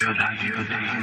Sometimes I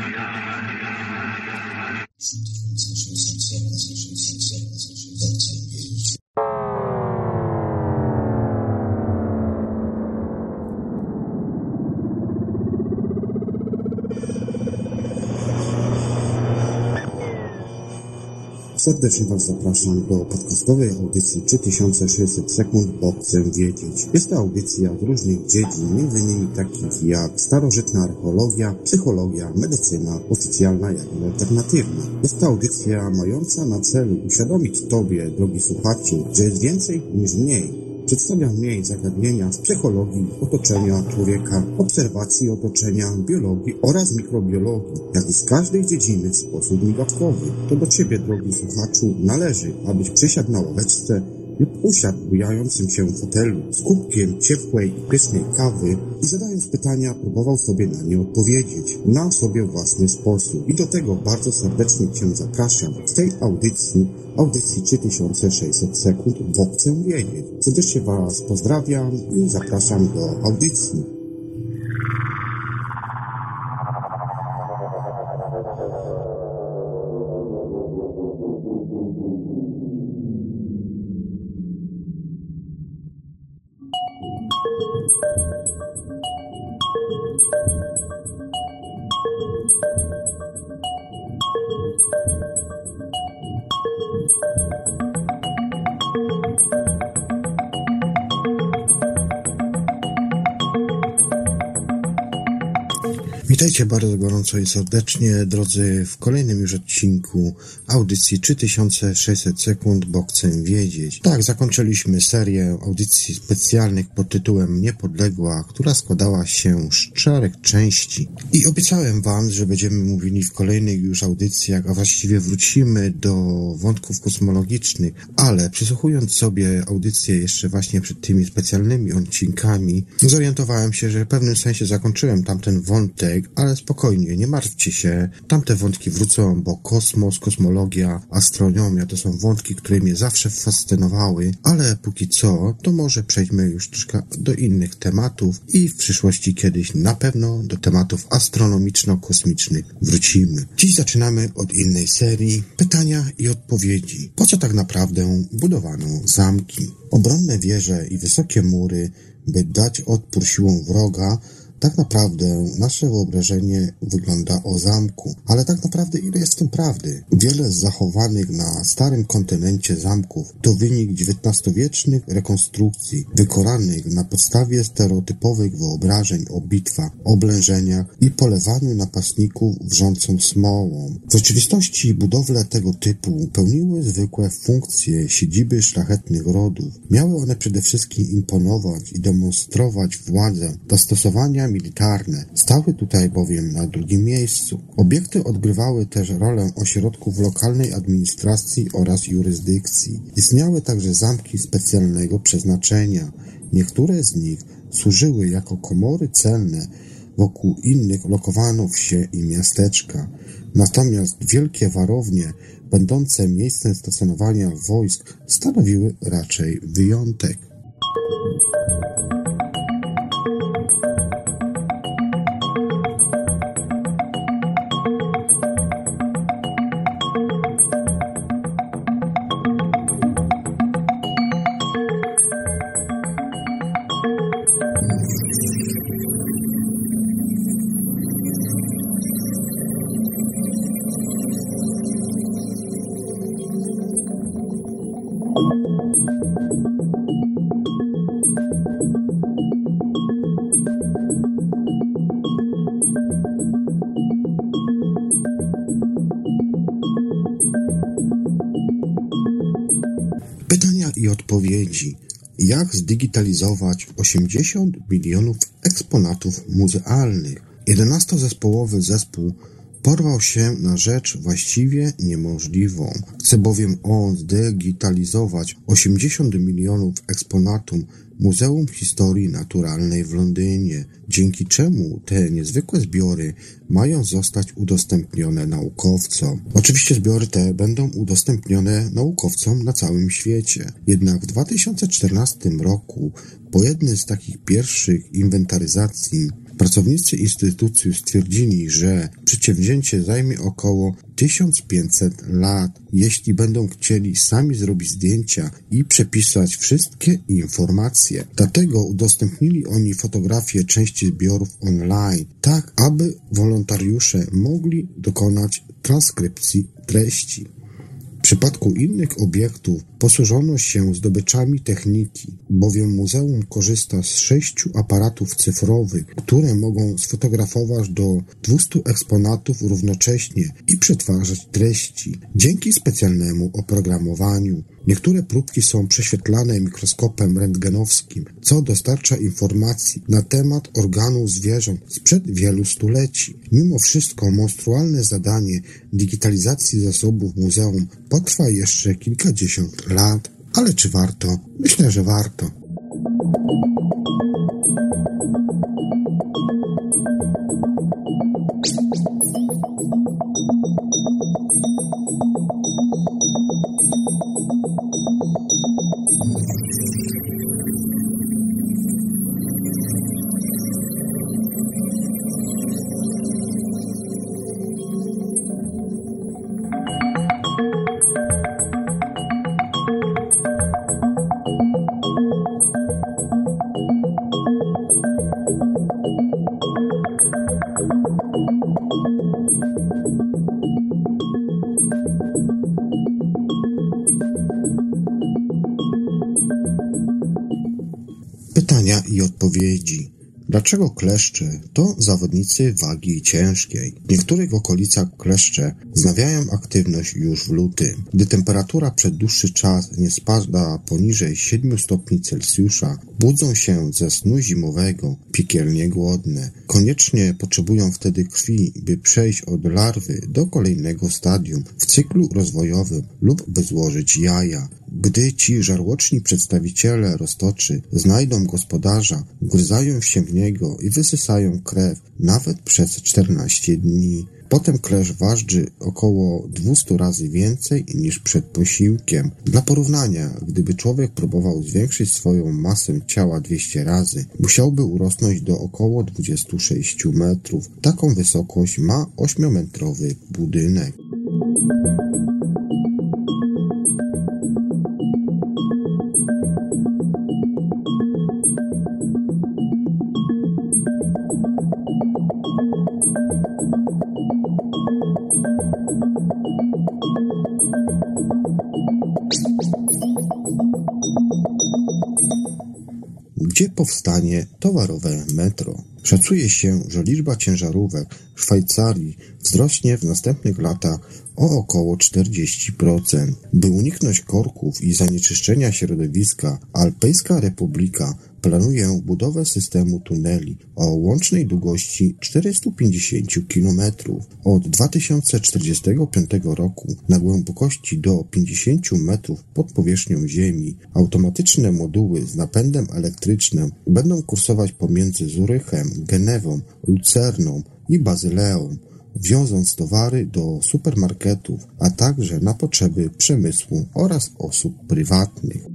Serdecznie Was zapraszam do podcastowej audycji 3600 sekund, bo chcę wiedzieć. Jest to audycja z różnych dziedzin, m.in. takich jak starożytna archeologia, psychologia, medycyna, oficjalna jak i alternatywna. Jest to audycja mająca na celu uświadomić Tobie, drogi słuchaczu, że jest więcej niż mniej. Przedstawia mniej zagadnienia z psychologii, otoczenia człowieka, obserwacji otoczenia, biologii oraz mikrobiologii, jak i z każdej dziedziny w sposób migawkowy. To do Ciebie, drogi słuchaczu, należy, abyś przysiadł na ławeczce lub usiadł bujającym się fotelu z kubkiem ciepłej i pysznej kawy i zadając pytania próbował sobie na nie odpowiedzieć na sobie własny sposób. I do tego bardzo serdecznie Cię zapraszam w tej audycji, audycji 3600 sekund, bo chcę wiedzieć. Serdecznie Was pozdrawiam i zapraszam do audycji. Witajcie bardzo gorąco i serdecznie, drodzy, w kolejnym już odcinku audycji 3600 sekund, bo chcę wiedzieć. Tak, zakończyliśmy serię audycji specjalnych pod tytułem Niepodległa, która składała się z czterech części. I obiecałem Wam, że będziemy mówili w kolejnych już audycjach, a właściwie wrócimy do wątków kosmologicznych, ale przysłuchując sobie audycję jeszcze właśnie przed tymi specjalnymi odcinkami, zorientowałem się, że w pewnym sensie zakończyłem tamten wątek, spokojnie, nie martwcie się. Tamte wątki wrócą, bo kosmos, kosmologia, astronomia to są wątki, które mnie zawsze fascynowały, ale póki co, to może przejdźmy już troszkę do innych tematów i w przyszłości kiedyś na pewno do tematów astronomiczno-kosmicznych wrócimy. Dziś zaczynamy od innej serii pytania i odpowiedzi. Po co tak naprawdę budowano zamki? Obronne wieże i wysokie mury, by dać odpór siłom wroga, tak naprawdę nasze wyobrażenie wygląda o zamku, ale tak naprawdę ile jest w tym prawdy? Wiele z zachowanych na starym kontynencie zamków to wynik XIX-wiecznych rekonstrukcji, wykonanych na podstawie stereotypowych wyobrażeń o bitwach, oblężeniach i polewaniu napastników wrzącą smołą. W rzeczywistości budowle tego typu pełniły zwykłe funkcje siedziby szlachetnych rodów. Miały one przede wszystkim imponować i demonstrować władzę, zastosowania militarne stały tutaj bowiem na drugim miejscu. Obiekty odgrywały też rolę ośrodków lokalnej administracji oraz jurysdykcji. Istniały także zamki specjalnego przeznaczenia. Niektóre z nich służyły jako komory celne, wokół innych lokowano wsie i miasteczka. Natomiast wielkie warownie, będące miejscem stacjonowania wojsk, stanowiły raczej wyjątek. Jak zdigitalizować 80 milionów eksponatów muzealnych? 11-zespołowy zespół porwał się na rzecz właściwie niemożliwą. Chce bowiem on zdigitalizować 80 milionów eksponatum Muzeum Historii Naturalnej w Londynie, dzięki czemu te niezwykłe zbiory mają zostać udostępnione naukowcom. Oczywiście zbiory te będą udostępnione naukowcom na całym świecie. Jednak w 2014 roku po jednej z takich pierwszych inwentaryzacji Pracownicy instytucji stwierdzili, że przedsięwzięcie zajmie około 1500 lat, jeśli będą chcieli sami zrobić zdjęcia i przepisać wszystkie informacje. Dlatego udostępnili oni fotografie części zbiorów online, tak aby wolontariusze mogli dokonać transkrypcji treści. W przypadku innych obiektów posłużono się zdobyczami techniki, bowiem muzeum korzysta z sześciu aparatów cyfrowych, które mogą sfotografować do 200 eksponatów równocześnie i przetwarzać treści. Dzięki specjalnemu oprogramowaniu niektóre próbki są prześwietlane mikroskopem rentgenowskim, co dostarcza informacji na temat organów zwierząt sprzed wielu stuleci. Mimo wszystko monstrualne zadanie digitalizacji zasobów muzeum potrwa jeszcze kilkadziesiąt lat. Ale czy warto? Myślę, że warto. Dlaczego kleszcze to zawodnicy wagi ciężkiej? W niektórych okolicach kleszcze wznawiają aktywność już w lutym. Gdy temperatura przez dłuższy czas nie spada poniżej 7 stopni Celsjusza, budzą się ze snu zimowego, piekielnie głodne. Koniecznie potrzebują wtedy krwi, by przejść od larwy do kolejnego stadium w cyklu rozwojowym lub by złożyć jaja. Gdy ci żarłoczni przedstawiciele roztoczy znajdą gospodarza, gryzają się w niego i wysysają krew, nawet przez 14 dni. Potem klesz waży około 200 razy więcej niż przed posiłkiem. Dla porównania, gdyby człowiek próbował zwiększyć swoją masę ciała 200 razy, musiałby urosnąć do około 26 metrów. Taką wysokość ma 8-metrowy budynek. Powstanie towarowe metro. Szacuje się, że liczba ciężarówek w Szwajcarii wzrośnie w następnych latach o około 40%. By uniknąć korków i zanieczyszczenia środowiska, Alpejska Republika planuje budowę systemu tuneli o łącznej długości 450 km. Od 2045 roku na głębokości do 50 metrów pod powierzchnią Ziemi automatyczne moduły z napędem elektrycznym będą kursować pomiędzy Zurychem, Genewą, Lucerną i Bazyleą wioząc towary do supermarketów, a także na potrzeby przemysłu oraz osób prywatnych.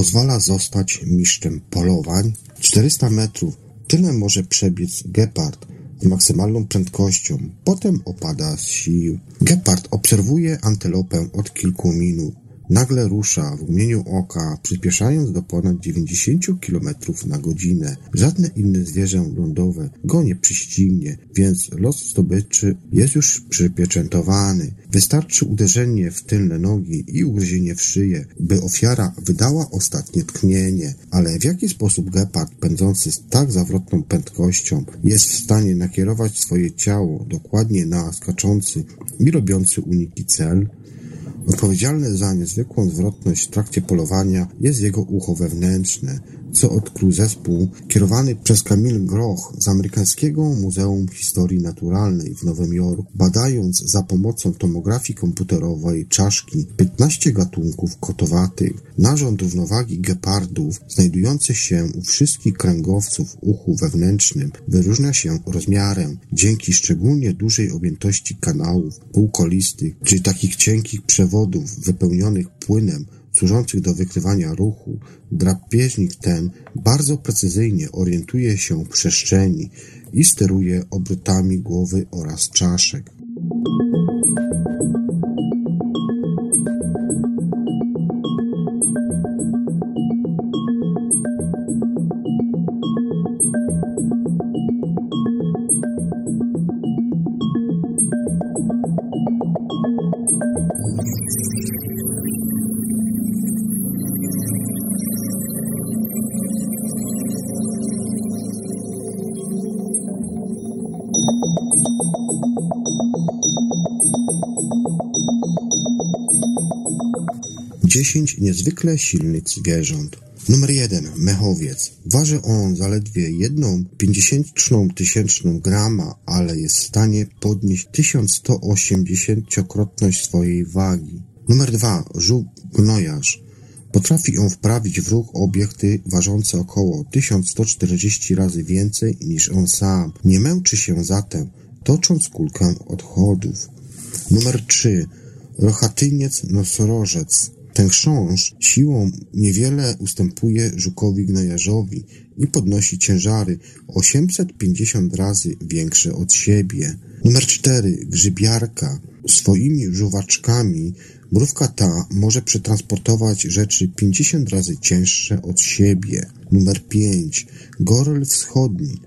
Pozwala zostać mistrzem polowań? 400 metrów. Tyle może przebiec gepard z maksymalną prędkością. Potem opada z sił. Gepard obserwuje antylopę od kilku minut. Nagle rusza w mgnieniu oka, przyspieszając do ponad 90 km na godzinę. Żadne inne zwierzę lądowe go nie przyścignie, więc los zdobyczy jest już przypieczętowany. Wystarczy uderzenie w tylne nogi i ugryzienie w szyję, by ofiara wydała ostatnie tknienie. Ale w jaki sposób gepard pędzący z tak zawrotną prędkością jest w stanie nakierować swoje ciało dokładnie na skaczący i robiący uniki cel? Odpowiedzialne za niezwykłą zwrotność w trakcie polowania jest jego ucho wewnętrzne, co odkrył zespół kierowany przez Camille Groch z Amerykańskiego Muzeum Historii Naturalnej w Nowym Jorku, badając za pomocą tomografii komputerowej czaszki 15 gatunków kotowatych. Narząd równowagi gepardów, znajdujący się u wszystkich kręgowców uchu wewnętrznym, wyróżnia się rozmiarem dzięki szczególnie dużej objętości kanałów półkolistych czy takich cienkich przewodów wypełnionych płynem służących do wykrywania ruchu, drapieżnik ten bardzo precyzyjnie orientuje się w przestrzeni i steruje obrotami głowy oraz czaszek. Niezwykle silnych zwierząt. Numer jeden. Mechowiec. Waży on zaledwie jedną pięćdziesiętną tysięczną grama, ale jest w stanie podnieść 1180-krotność swojej wagi. Numer dwa. Żółk gnojarz. Potrafi on wprawić w ruch obiekty ważące około 1140 razy więcej niż on sam. Nie męczy się zatem, tocząc kulkę odchodów. Numer 3. Rochatyniec nosorożec. Ten chrząszcz siłą niewiele ustępuje żukowi gnojarzowi i podnosi ciężary 850 razy większe od siebie. Numer 4. Grzybiarka. Swoimi żuwaczkami mrówka ta może przetransportować rzeczy 50 razy cięższe od siebie. Numer 5. Goryl wschodni.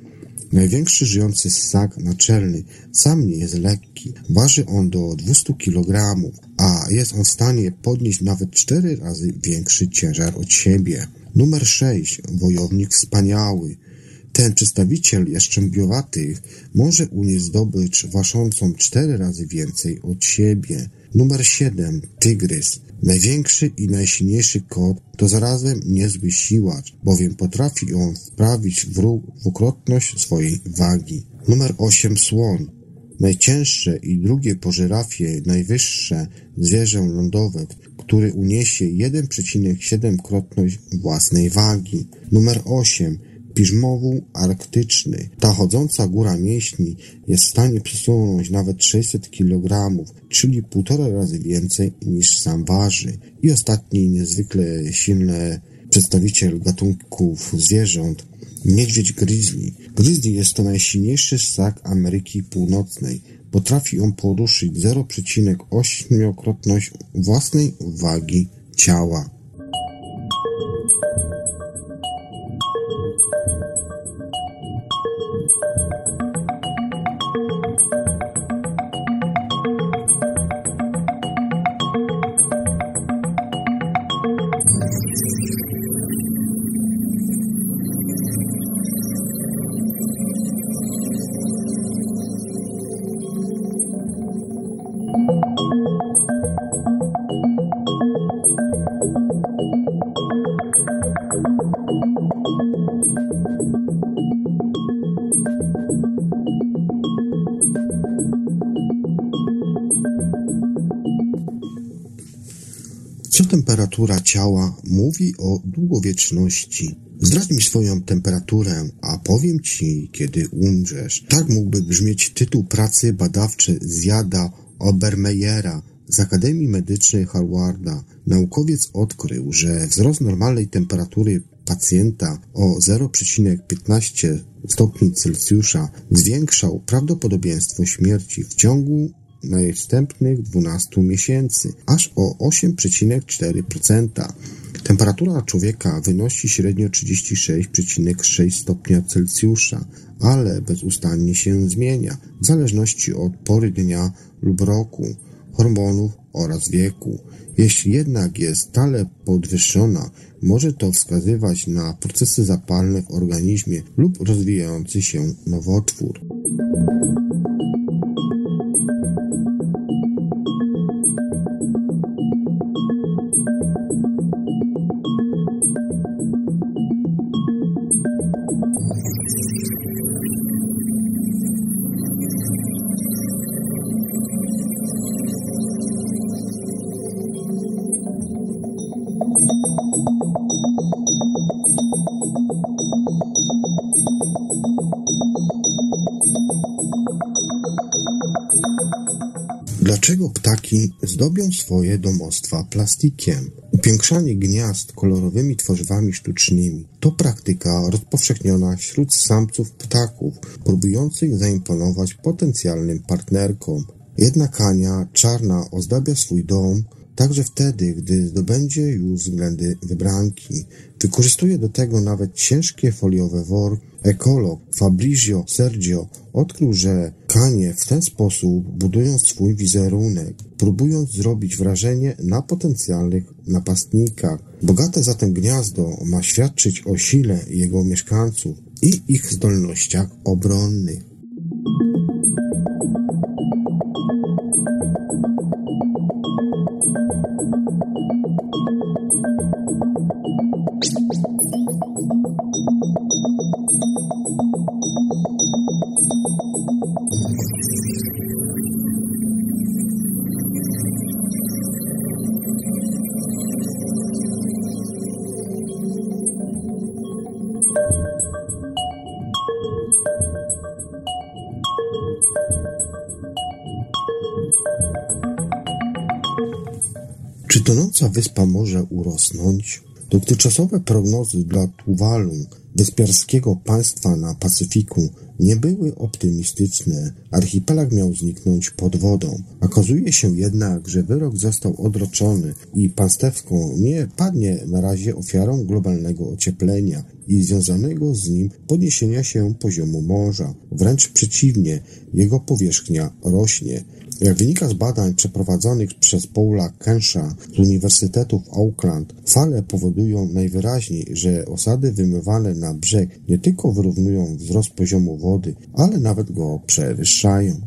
Największy żyjący ssak naczelny sam nie jest lekki. Waży on do 200 kg, a jest on w stanie podnieść nawet 4 razy większy ciężar od siebie. Numer 6. Wojownik wspaniały. Ten przedstawiciel jaszczębiowatych może unieść zdobycz ważącą 4 razy więcej od siebie. Numer 7. Tygrys. Największy i najsilniejszy kot to zarazem niezły siłacz, bowiem potrafi on wprawić w ruch dwukrotność swojej wagi. Numer 8. Słoń. Najcięższe i drugie po żyrafie najwyższe zwierzę lądowe, który uniesie 1,7-krotność własnej wagi. Numer 8. Piżmowu arktyczny. Ta chodząca góra mięśni jest w stanie przesunąć nawet 600 kg, czyli półtora razy więcej niż sam waży. I ostatni niezwykle silny przedstawiciel gatunków zwierząt, niedźwiedź grizzly. Grizzly jest to najsilniejszy ssak Ameryki Północnej. Potrafi on poruszyć 0,8-krotność własnej wagi ciała. Co temperatura ciała mówi o długowieczności? Zdradź mi swoją temperaturę, a powiem ci, kiedy umrzesz. Tak mógłby brzmieć tytuł pracy badawczej zjada Obermeyera z Akademii Medycznej Harvarda. Naukowiec odkrył, że wzrost normalnej temperatury pacjenta o 0,15 stopni Celsjusza zwiększał prawdopodobieństwo śmierci w ciągu następnych 12 miesięcy, aż o 8,4%. Temperatura człowieka wynosi średnio 36,6 stopnia Celsjusza, ale bezustannie się zmienia w zależności od pory dnia lub roku, hormonów oraz wieku. Jeśli jednak jest stale podwyższona, może to wskazywać na procesy zapalne w organizmie lub rozwijający się nowotwór. thank you zdobią swoje domostwa plastikiem? Upiększanie gniazd kolorowymi tworzywami sztucznymi to praktyka rozpowszechniona wśród samców ptaków, próbujących zaimponować potencjalnym partnerkom. Jednak Ania czarna ozdabia swój dom także wtedy, gdy zdobędzie już względy wybranki. Wykorzystuje do tego nawet ciężkie foliowe worki. Ekolog Fabrizio Sergio odkrył, że kanie w ten sposób budują swój wizerunek, próbując zrobić wrażenie na potencjalnych napastnikach. Bogate zatem gniazdo ma świadczyć o sile jego mieszkańców i ich zdolnościach obronnych. Wyspa może urosnąć? Dotychczasowe prognozy dla Tuwalu, wyspiarskiego państwa na Pacyfiku, nie były optymistyczne. Archipelag miał zniknąć pod wodą. Okazuje się jednak, że wyrok został odroczony i państewko nie padnie na razie ofiarą globalnego ocieplenia i związanego z nim podniesienia się poziomu morza. Wręcz przeciwnie, jego powierzchnia rośnie. Jak wynika z badań przeprowadzonych przez Paula Kensha z Uniwersytetu w Auckland, fale powodują najwyraźniej, że osady wymywane na brzeg nie tylko wyrównują wzrost poziomu wody, ale nawet go przewyższają.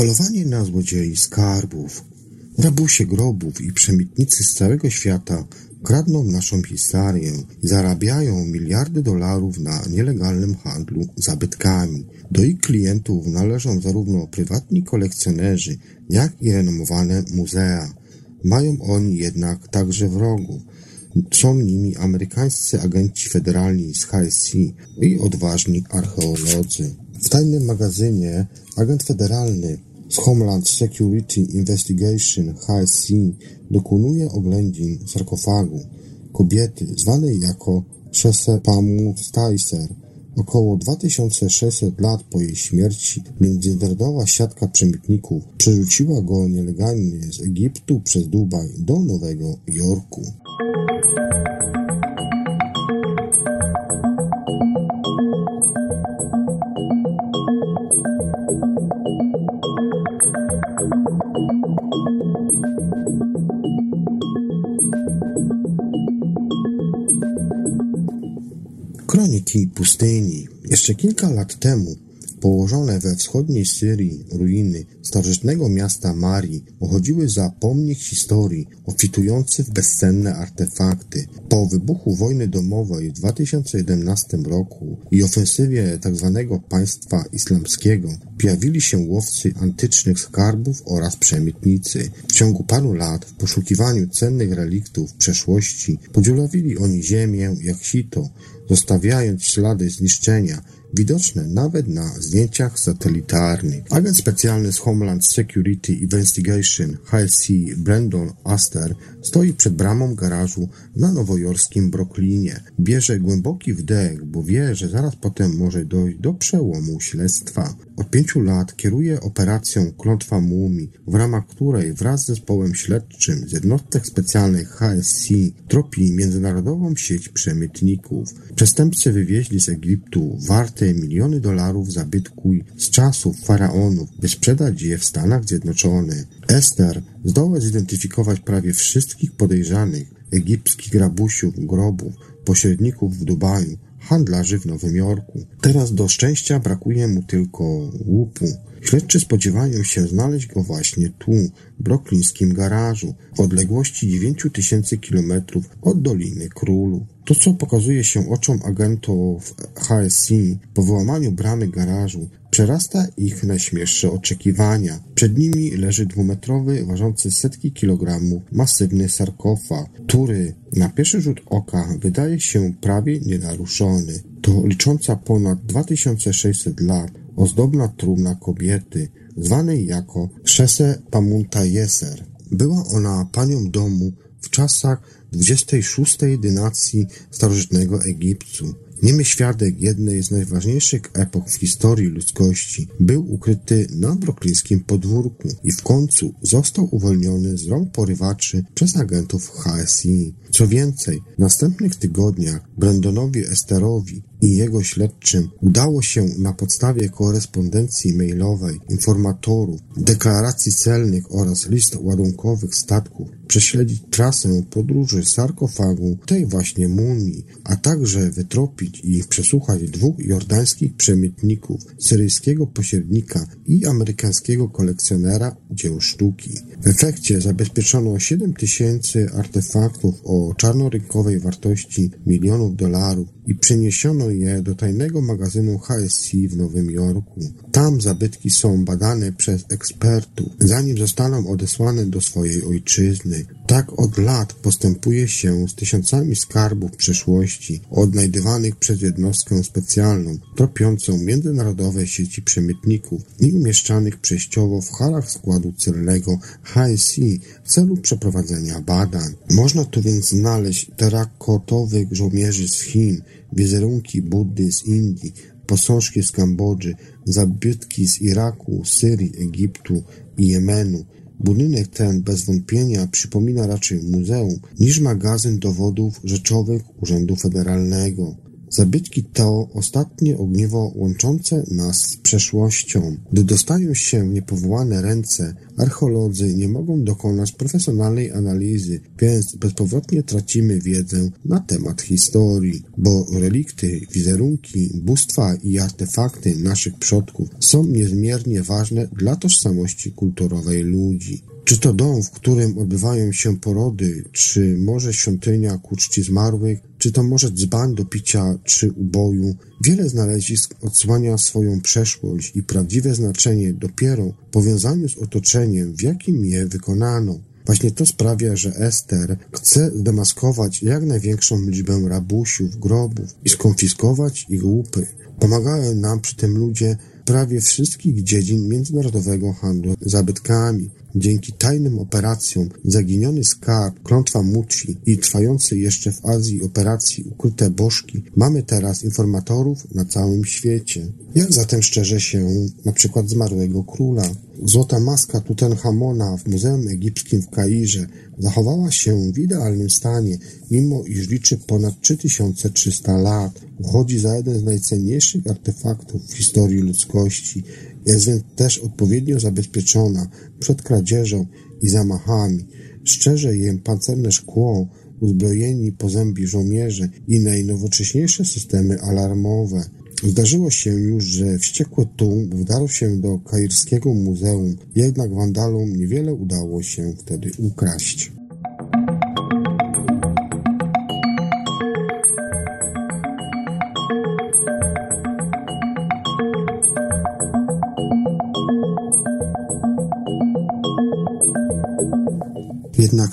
Polowanie na złodziei skarbów, rabusie grobów i przemytnicy z całego świata kradną naszą historię i zarabiają miliardy dolarów na nielegalnym handlu zabytkami. Do ich klientów należą zarówno prywatni kolekcjonerzy, jak i renomowane muzea. Mają oni jednak także wrogów. Są nimi amerykańscy agenci federalni z HSC i odważni archeolodzy. W tajnym magazynie agent federalny z Homeland Security Investigation HSC dokonuje oględzin sarkofagu kobiety zwanej jako Chesepamu Staiser. Około 2600 lat po jej śmierci międzynarodowa siatka przemytników przerzuciła go nielegalnie z Egiptu przez Dubaj do Nowego Jorku. Kroniki pustyni. Jeszcze kilka lat temu Położone we wschodniej Syrii ruiny starożytnego miasta Marii uchodziły za pomnik historii, obfitujący w bezcenne artefakty. Po wybuchu wojny domowej w 2011 roku i ofensywie tzw. Tak państwa islamskiego pojawili się łowcy antycznych skarbów oraz przemytnicy. W ciągu paru lat w poszukiwaniu cennych reliktów przeszłości podzielowili oni ziemię jak sito, zostawiając ślady zniszczenia, widoczne nawet na zdjęciach satelitarnych. Agent specjalny z Homeland Security Investigation HSC Brandon Aster stoi przed bramą garażu na nowojorskim Brooklynie. Bierze głęboki wdech, bo wie, że zaraz potem może dojść do przełomu śledztwa. Od pięciu lat kieruje operacją Klątwa Mumii, w ramach której wraz z zespołem śledczym z jednostek specjalnych HSC tropi międzynarodową sieć przemytników. Przestępcy wywieźli z Egiptu warte miliony dolarów zabytku z czasów faraonów, by sprzedać je w Stanach Zjednoczonych. Esther zdoła zidentyfikować prawie wszystkich podejrzanych egipskich grabusiów, grobów, pośredników w Dubaju, handlarzy w Nowym Jorku. Teraz do szczęścia brakuje mu tylko łupu. Śledczy spodziewają się znaleźć go właśnie tu, w broklińskim garażu, w odległości 9000 kilometrów od Doliny Królów. To, co pokazuje się oczom agentów HSC po wyłamaniu bramy garażu, przerasta ich najśmielsze oczekiwania. Przed nimi leży dwumetrowy, ważący setki kilogramów, masywny sarkofag, który na pierwszy rzut oka wydaje się prawie nienaruszony. To licząca ponad 2600 lat ozdobna trumna kobiety, zwanej jako Szese Pamunta Jeser. Była ona panią domu w czasach 26. dynacji starożytnego Egiptu. Niemy świadek jednej z najważniejszych epok w historii ludzkości był ukryty na broklińskim podwórku i w końcu został uwolniony z rąk porywaczy przez agentów HSI. Co więcej, w następnych tygodniach Brandonowi Esterowi i jego śledczym udało się na podstawie korespondencji mailowej, informatorów, deklaracji celnych oraz list ładunkowych statków prześledzić trasę podróży sarkofagu tej właśnie mumii, a także wytropić i przesłuchać dwóch jordańskich przemytników, syryjskiego pośrednika i amerykańskiego kolekcjonera dzieł sztuki. W efekcie zabezpieczono 7 tysięcy artefaktów o czarnorynkowej wartości milionów dolarów i przeniesiono je do tajnego magazynu HSC w Nowym Jorku. Tam zabytki są badane przez ekspertów, zanim zostaną odesłane do swojej ojczyzny. Tak od lat postępuje się z tysiącami skarbów przeszłości, odnajdywanych przez jednostkę specjalną, tropiącą międzynarodowe sieci przemytników i umieszczanych przejściowo w halach składu celnego HSC w celu przeprowadzenia badań. Można tu więc znaleźć terakotowych żołnierzy z Chin, wizerunki Buddy z Indii, posążki z Kambodży, zabytki z Iraku, Syrii, Egiptu i Jemenu. Budynek ten bez wątpienia przypomina raczej muzeum niż magazyn dowodów rzeczowych Urzędu Federalnego. Zabytki to ostatnie ogniwo łączące nas z przeszłością. Gdy dostają się niepowołane ręce, archeolodzy nie mogą dokonać profesjonalnej analizy, więc bezpowrotnie tracimy wiedzę na temat historii, bo relikty, wizerunki, bóstwa i artefakty naszych przodków są niezmiernie ważne dla tożsamości kulturowej ludzi. Czy to dom, w którym odbywają się porody, czy może świątynia ku czci zmarłych, czy to może dzban do picia czy uboju, wiele znalezisk odsłania swoją przeszłość i prawdziwe znaczenie dopiero w powiązaniu z otoczeniem, w jakim je wykonano. Właśnie to sprawia, że Ester chce zdemaskować jak największą liczbę rabusiów, grobów i skonfiskować ich łupy. Pomagają nam przy tym ludzie prawie wszystkich dziedzin międzynarodowego handlu zabytkami. Dzięki tajnym operacjom Zaginiony Skarb, Klątwa Muci i trwającej jeszcze w Azji operacji Ukryte Bożki mamy teraz informatorów na całym świecie. Jak zatem szczerze się na przykład zmarłego króla? Złota maska Tutenchamona w Muzeum Egipskim w Kairze zachowała się w idealnym stanie, mimo iż liczy ponad 3300 lat. Uchodzi za jeden z najcenniejszych artefaktów w historii ludzkości. Jest też odpowiednio zabezpieczona przed kradzieżą i zamachami. Szczerze jem pancerne szkło uzbrojeni po zębi żołnierze i najnowocześniejsze systemy alarmowe. Zdarzyło się już, że wściekły tłum wdarł się do kairskiego muzeum, jednak wandalom niewiele udało się wtedy ukraść.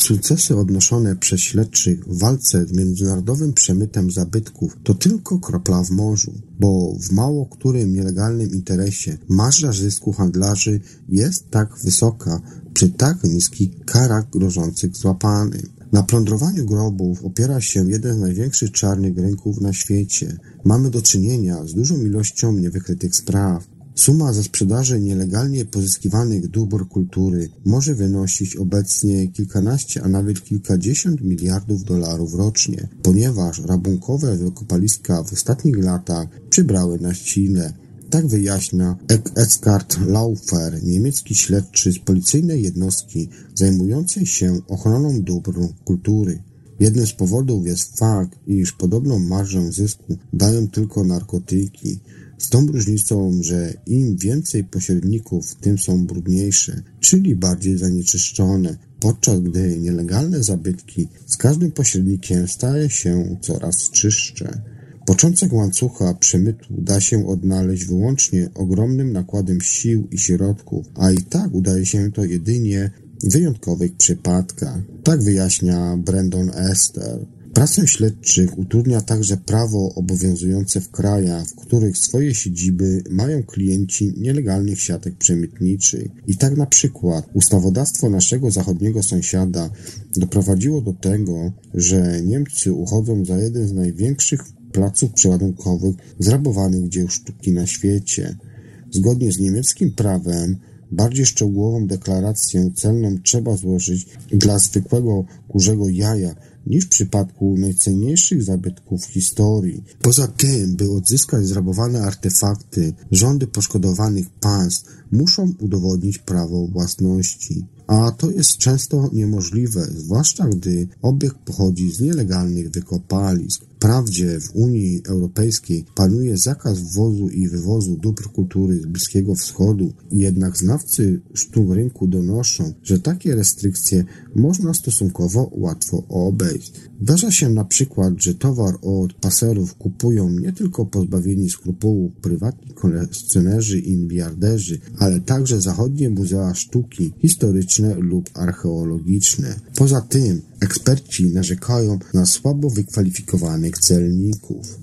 Sukcesy odnoszone przez śledczych w walce z międzynarodowym przemytem zabytków to tylko kropla w morzu, bo w mało którym nielegalnym interesie marża zysku handlarzy jest tak wysoka przy tak niskich karach grożących złapanym. Na plądrowaniu grobów opiera się jeden z największych czarnych rynków na świecie. Mamy do czynienia z dużą ilością niewykrytych spraw. Suma ze sprzedaży nielegalnie pozyskiwanych dóbr kultury może wynosić obecnie kilkanaście, a nawet kilkadziesiąt miliardów dolarów rocznie, ponieważ rabunkowe wykopaliska w ostatnich latach przybrały na sile. Tak wyjaśnia Eckhard Laufer, niemiecki śledczy z policyjnej jednostki zajmującej się ochroną dóbr kultury. Jednym z powodów jest fakt, iż podobną marżę zysku dają tylko narkotyki, z tą różnicą, że im więcej pośredników, tym są brudniejsze, czyli bardziej zanieczyszczone, podczas gdy nielegalne zabytki z każdym pośrednikiem staje się coraz czystsze. Początek łańcucha przemytu da się odnaleźć wyłącznie ogromnym nakładem sił i środków, a i tak udaje się to jedynie w wyjątkowych przypadkach. Tak wyjaśnia Brandon Esther. Pracę śledczych utrudnia także prawo obowiązujące w krajach, w których swoje siedziby mają klienci nielegalnych siatek przemytniczych. I tak na przykład ustawodawstwo naszego zachodniego sąsiada doprowadziło do tego, że Niemcy uchodzą za jeden z największych placów przeładunkowych zrabowanych dzieł sztuki na świecie. Zgodnie z niemieckim prawem Bardziej szczegółową deklarację celną trzeba złożyć dla zwykłego kurzego jaja niż w przypadku najcenniejszych zabytków historii. Poza tym, by odzyskać zrabowane artefakty, rządy poszkodowanych państw muszą udowodnić prawo własności. A to jest często niemożliwe, zwłaszcza gdy obieg pochodzi z nielegalnych wykopalisk. Wprawdzie w Unii Europejskiej panuje zakaz wwozu i wywozu dóbr kultury z Bliskiego Wschodu, jednak znawcy sztuk rynku donoszą, że takie restrykcje można stosunkowo łatwo obejść. Zdarza się na przykład, że towar od paserów kupują nie tylko pozbawieni skrupułów prywatni kolekcjonerzy i miliarderzy, ale także zachodnie muzea sztuki historyczne lub archeologiczne. Poza tym eksperci narzekają na słabo wykwalifikowanych celników.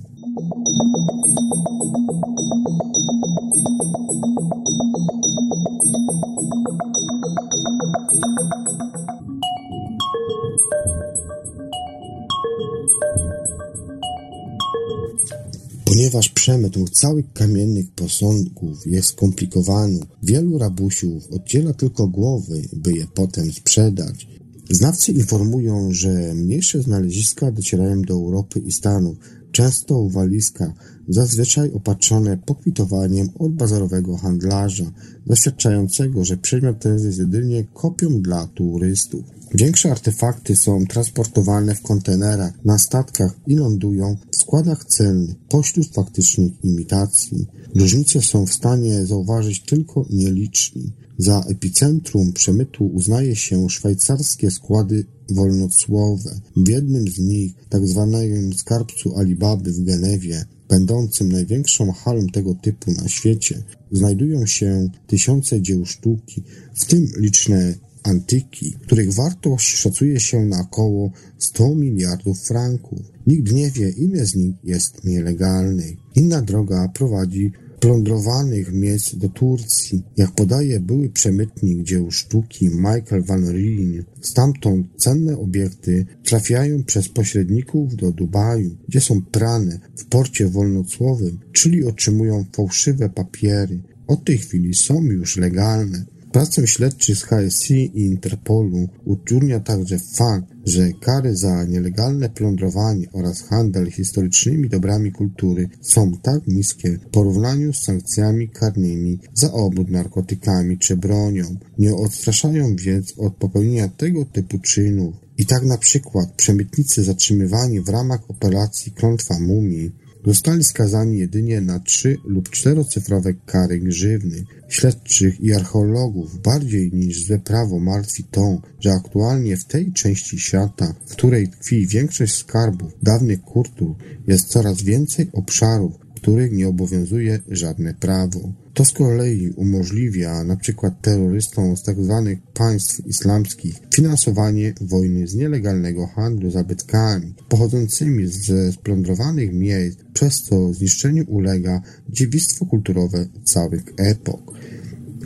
Ponieważ przemyt całych kamiennych posągów jest skomplikowany, wielu rabusiów oddziela tylko głowy, by je potem sprzedać. Znawcy informują, że mniejsze znaleziska docierają do Europy i Stanów, często w walizkach, zazwyczaj opatrzone pokwitowaniem od bazarowego handlarza, zaświadczającego, że przedmiot ten jest jedynie kopią dla turystów. Większe artefakty są transportowane w kontenerach, na statkach i lądują w składach celnych pośród faktycznych imitacji. Różnice są w stanie zauważyć tylko nieliczni. Za epicentrum przemytu uznaje się szwajcarskie składy wolnocłowe. W jednym z nich, tak zwanym skarbcu Alibaby w Genewie, będącym największą halą tego typu na świecie, znajdują się tysiące dzieł sztuki, w tym liczne antyki, których wartość szacuje się na około 100 miliardów franków. Nikt nie wie, ile z nich jest nielegalnych. Inna droga prowadzi plądrowanych miejsc do Turcji. Jak podaje były przemytnik dzieł sztuki Michael Van Rijn, stamtąd cenne obiekty trafiają przez pośredników do Dubaju, gdzie są prane w porcie wolnocłowym, czyli otrzymują fałszywe papiery. Od tej chwili są już legalne. Pracę śledczych z HSI i Interpolu utrudnia także fakt, że kary za nielegalne plądrowanie oraz handel historycznymi dobrami kultury są tak niskie w porównaniu z sankcjami karnymi za obrót narkotykami czy bronią. Nie odstraszają więc od popełnienia tego typu czynów. I tak na przykład przemytnicy zatrzymywani w ramach operacji Klątwa Mumii zostali skazani jedynie na trzy lub czterocyfrowe kary grzywny. Śledczych i archeologów bardziej niż złe prawo martwi to, że aktualnie w tej części świata, w której tkwi większość skarbów dawnych kultur, jest coraz więcej obszarów, których nie obowiązuje żadne prawo. To z kolei umożliwia np. terrorystom z tzw. Tak państw islamskich finansowanie wojny z nielegalnego handlu zabytkami pochodzącymi ze splądrowanych miejsc, przez co zniszczeniu ulega dziedzictwo kulturowe całych epok.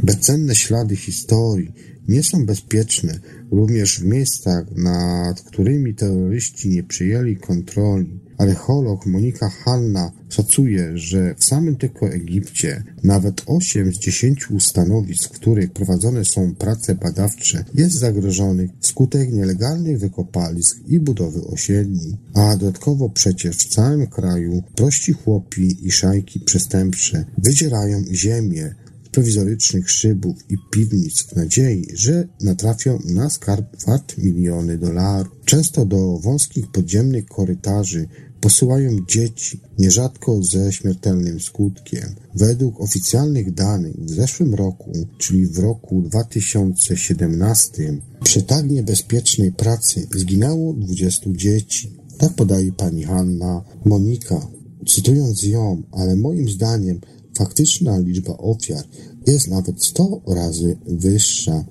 Bezcenne ślady historii nie są bezpieczne również w miejscach, nad którymi terroryści nie przyjęli kontroli. Archeolog Monika Hanna szacuje, że w samym tylko Egipcie nawet 8 z 10 stanowisk, w których prowadzone są prace badawcze, jest zagrożonych wskutek nielegalnych wykopalisk i budowy osiedli. A dodatkowo przecież w całym kraju prości chłopi i szajki przestępcze wydzierają ziemię, prowizorycznych szybów i piwnic w nadziei, że natrafią na skarb wart miliony dolarów. Często do wąskich podziemnych korytarzy posyłają dzieci, nierzadko ze śmiertelnym skutkiem. Według oficjalnych danych w zeszłym roku, czyli w roku 2017, przy tak niebezpiecznej pracy zginęło 20 dzieci. Tak podaje pani Hanna Monika. Cytując ją, ale moim zdaniem faktyczna liczba ofiar jest nawet 100 razy wyższa.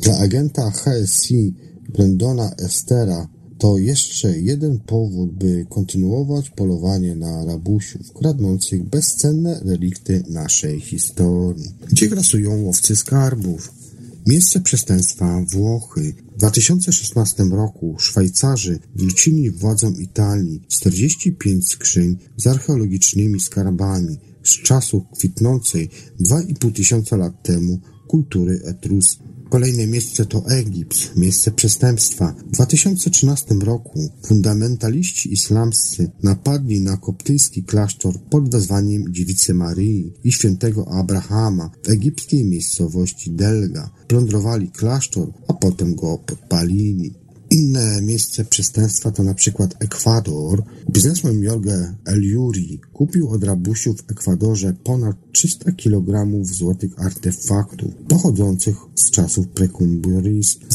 Dla agenta HSI Brendona Estera to jeszcze jeden powód, by kontynuować polowanie na rabusiów kradnących bezcenne relikty naszej historii. Gdzie grasują łowcy skarbów? Miejsce przestępstwa Włochy. W 2016 roku Szwajcarzy wrzucili władzom Italii 45 skrzyń z archeologicznymi skarbami z czasów kwitnącej 2,5 tysiąca lat temu kultury Etruski. Kolejne miejsce to Egipt, miejsce przestępstwa. W 2013 roku fundamentaliści islamscy napadli na koptyjski klasztor pod wezwaniem Dziewicy Maryi i świętego Abrahama w egipskiej miejscowości Delga. Plądrowali klasztor, a potem go podpalili. Inne miejsce przestępstwa to na przykład Ekwador. Biznesmen Jorge Eliuri kupił od rabusiów w Ekwadorze ponad 300 kg złotych artefaktów pochodzących z czasów prekumburystów.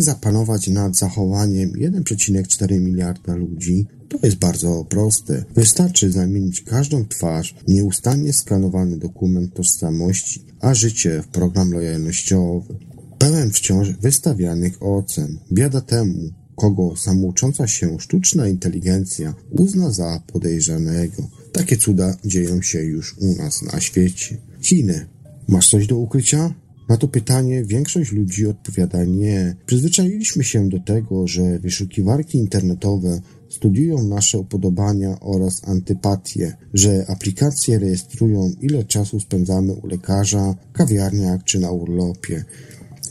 Zapanować nad zachowaniem 1,4 miliarda ludzi? To jest bardzo proste. Wystarczy zamienić każdą twarz w nieustannie skanowany dokument tożsamości, a życie w program lojalnościowy. Pełen wciąż wystawianych ocen. Biada temu, kogo samoucząca się sztuczna inteligencja uzna za podejrzanego. Takie cuda dzieją się już u nas na świecie. Chiny. Masz coś do ukrycia? Na to pytanie większość ludzi odpowiada nie. Przyzwyczailiśmy się do tego, że wyszukiwarki internetowe studiują nasze upodobania oraz antypatie, że aplikacje rejestrują ile czasu spędzamy u lekarza, kawiarniach czy na urlopie,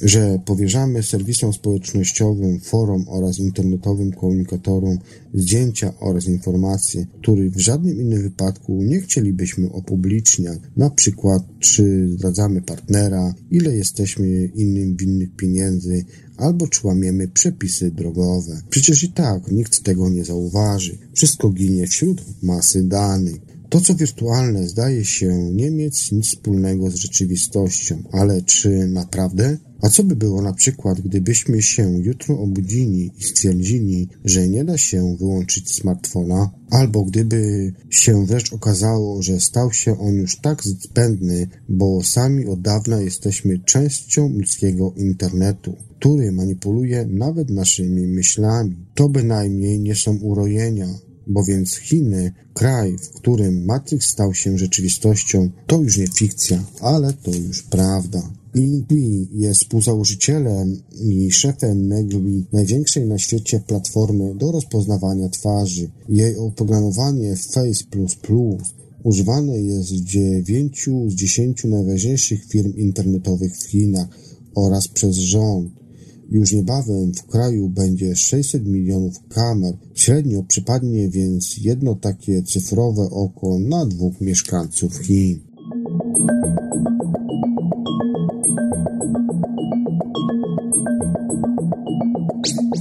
że powierzamy serwisom społecznościowym, forum oraz internetowym komunikatorom zdjęcia oraz informacje, których w żadnym innym wypadku nie chcielibyśmy opubliczniać, na przykład czy zdradzamy partnera, ile jesteśmy innym winnych pieniędzy, albo czy łamiemy przepisy drogowe. Przecież i tak nikt tego nie zauważy. Wszystko ginie wśród masy danych. To, co wirtualne, zdaje się nie mieć nic wspólnego z rzeczywistością, ale czy naprawdę? A co by było na przykład, gdybyśmy się jutro obudzili i stwierdzili, że nie da się wyłączyć smartfona, albo gdyby się wreszcie okazało, że stał się on już tak zbędny, bo sami od dawna jesteśmy częścią ludzkiego internetu, który manipuluje nawet naszymi myślami. To bynajmniej nie są urojenia, bowiem Chiny, kraj, w którym Matrix stał się rzeczywistością, to już nie fikcja, ale to już prawda. Ingui jest współzałożycielem i szefem Megui, największej na świecie platformy do rozpoznawania twarzy. Jej oprogramowanie Face++ używane jest w dziewięciu z dziesięciu najważniejszych firm internetowych w Chinach oraz przez rząd. Już niebawem w kraju będzie 600 milionów kamer. Średnio przypadnie więc jedno takie cyfrowe oko na dwóch mieszkańców Chin. Jak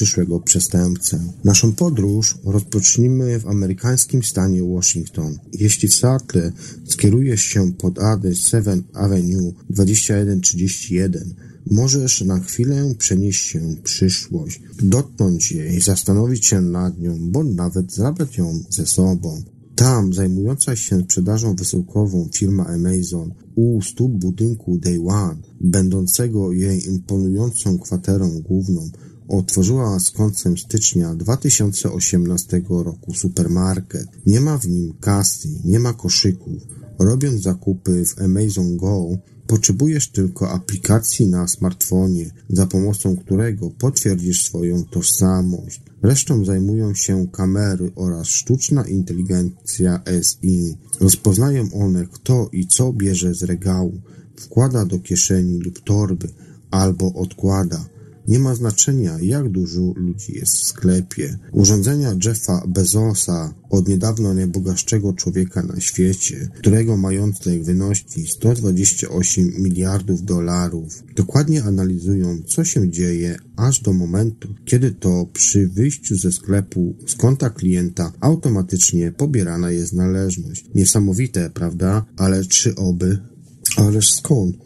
przyszłego przestępcę? Naszą podróż rozpocznijmy w amerykańskim stanie Washington. Jeśli w Seattle skierujesz się pod adres 7 Avenue 2131, możesz na chwilę przenieść się w przyszłość, dotknąć jej, zastanowić się nad nią, bądź nawet zabrać ją ze sobą. Tam zajmująca się sprzedażą wysyłkową firma Amazon u stóp budynku Day One, będącego jej imponującą kwaterą główną, otworzyła z końcem stycznia 2018 roku supermarket. Nie ma w nim kasy, nie ma koszyków. Robiąc zakupy w Amazon Go, potrzebujesz tylko aplikacji na smartfonie, za pomocą którego potwierdzisz swoją tożsamość. Resztą zajmują się kamery oraz sztuczna inteligencja SI. Rozpoznają one kto i co bierze z regału, wkłada do kieszeni lub torby albo odkłada. Nie ma znaczenia, jak dużo ludzi jest w sklepie. Urządzenia Jeffa Bezosa, od niedawna najbogatszego człowieka na świecie, którego majątek wynosi 128 miliardów dolarów, dokładnie analizują, co się dzieje aż do momentu, kiedy to przy wyjściu ze sklepu z konta klienta automatycznie pobierana jest należność. Niesamowite, prawda? Ale czy oby? Ależ skąd?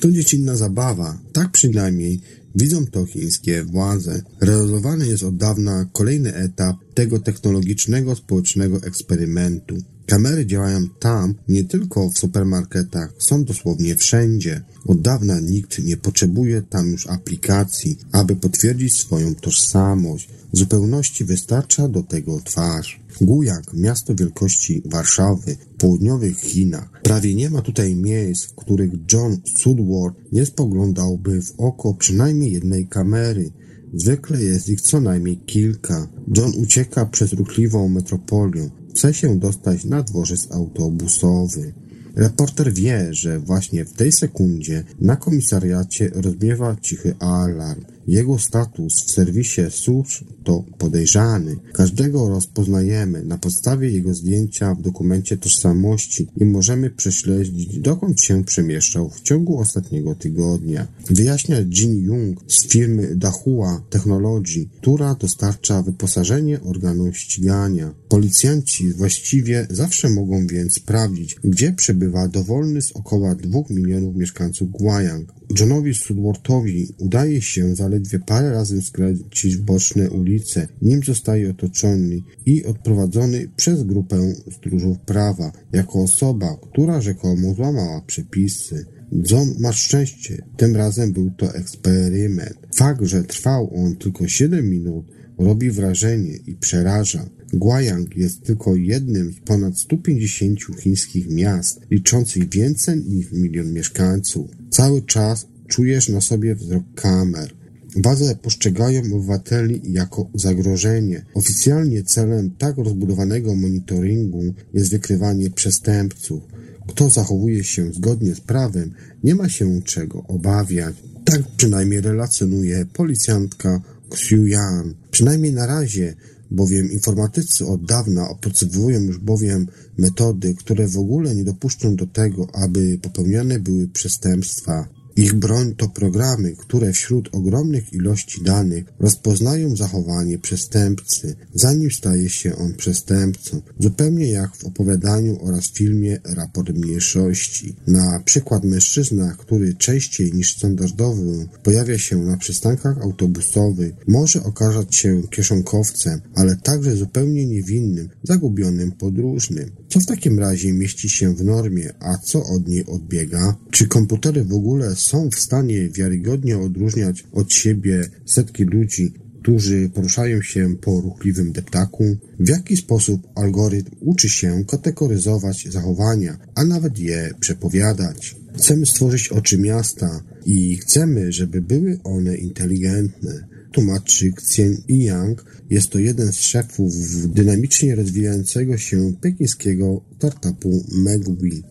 To dziecinna zabawa, tak przynajmniej Widzą to chińskie władze. Realizowany jest od dawna kolejny etap tego technologicznego społecznego eksperymentu. Kamery działają tam, nie tylko w supermarketach, są dosłownie wszędzie. Od dawna nikt nie potrzebuje tam już aplikacji, aby potwierdzić swoją tożsamość. W zupełności wystarcza do tego twarz. Gujak, miasto wielkości Warszawy, w południowych Chinach. Prawie nie ma tutaj miejsc, w których John Sudworth nie spoglądałby w oko przynajmniej jednej kamery. Zwykle jest ich co najmniej kilka. John ucieka przez ruchliwą metropolię. Chce się dostać na dworzec autobusowy. Reporter wie, że właśnie w tej sekundzie na komisariacie rozbiewa cichy alarm. Jego status w serwisie służb to podejrzany. Każdego rozpoznajemy na podstawie jego zdjęcia w dokumencie tożsamości i możemy prześledzić, dokąd się przemieszczał w ciągu ostatniego tygodnia. Wyjaśnia Jin Jung z firmy Dahua Technology, która dostarcza wyposażenie organów ścigania. Policjanci właściwie zawsze mogą więc sprawdzić, gdzie przebywa dowolny z około dwóch milionów mieszkańców Guayang. Johnowi Sudworthowi udaje się zaledwie parę razy skręcić w boczne ulice, nim zostaje otoczony i odprowadzony przez grupę stróżów prawa, jako osoba, która rzekomo złamała przepisy. John ma szczęście, tym razem był to eksperyment. Fakt, że trwał on tylko 7 minut, robi wrażenie i przeraża. Guayang jest tylko jednym z ponad 150 chińskich miast, liczących więcej niż milion mieszkańców. Cały czas czujesz na sobie wzrok kamer. Władze postrzegają obywateli jako zagrożenie. Oficjalnie celem tak rozbudowanego monitoringu jest wykrywanie przestępców. Kto zachowuje się zgodnie z prawem, nie ma się czego obawiać. Tak przynajmniej relacjonuje policjantka Xiu Yan. Przynajmniej na razie bowiem informatycy od dawna opracowują już bowiem metody, które w ogóle nie dopuszczą do tego, aby popełniane były przestępstwa. Ich broń to programy, które wśród ogromnych ilości danych rozpoznają zachowanie przestępcy, zanim staje się on przestępcą, zupełnie jak w opowiadaniu oraz filmie Raport Mniejszości. Na przykład mężczyzna, który częściej niż standardowy pojawia się na przystankach autobusowych, może okazać się kieszonkowcem, ale także zupełnie niewinnym, zagubionym podróżnym. Co w takim razie mieści się w normie, a co od niej odbiega? Czy komputery w ogóle są w stanie wiarygodnie odróżniać od siebie setki ludzi, którzy poruszają się po ruchliwym deptaku? W jaki sposób algorytm uczy się kategoryzować zachowania, a nawet je przepowiadać? Chcemy stworzyć oczy miasta i chcemy, żeby były one inteligentne. Tłumaczy Xian Yang jest to jeden z szefów dynamicznie rozwijającego się pekińskiego startupu Megwi.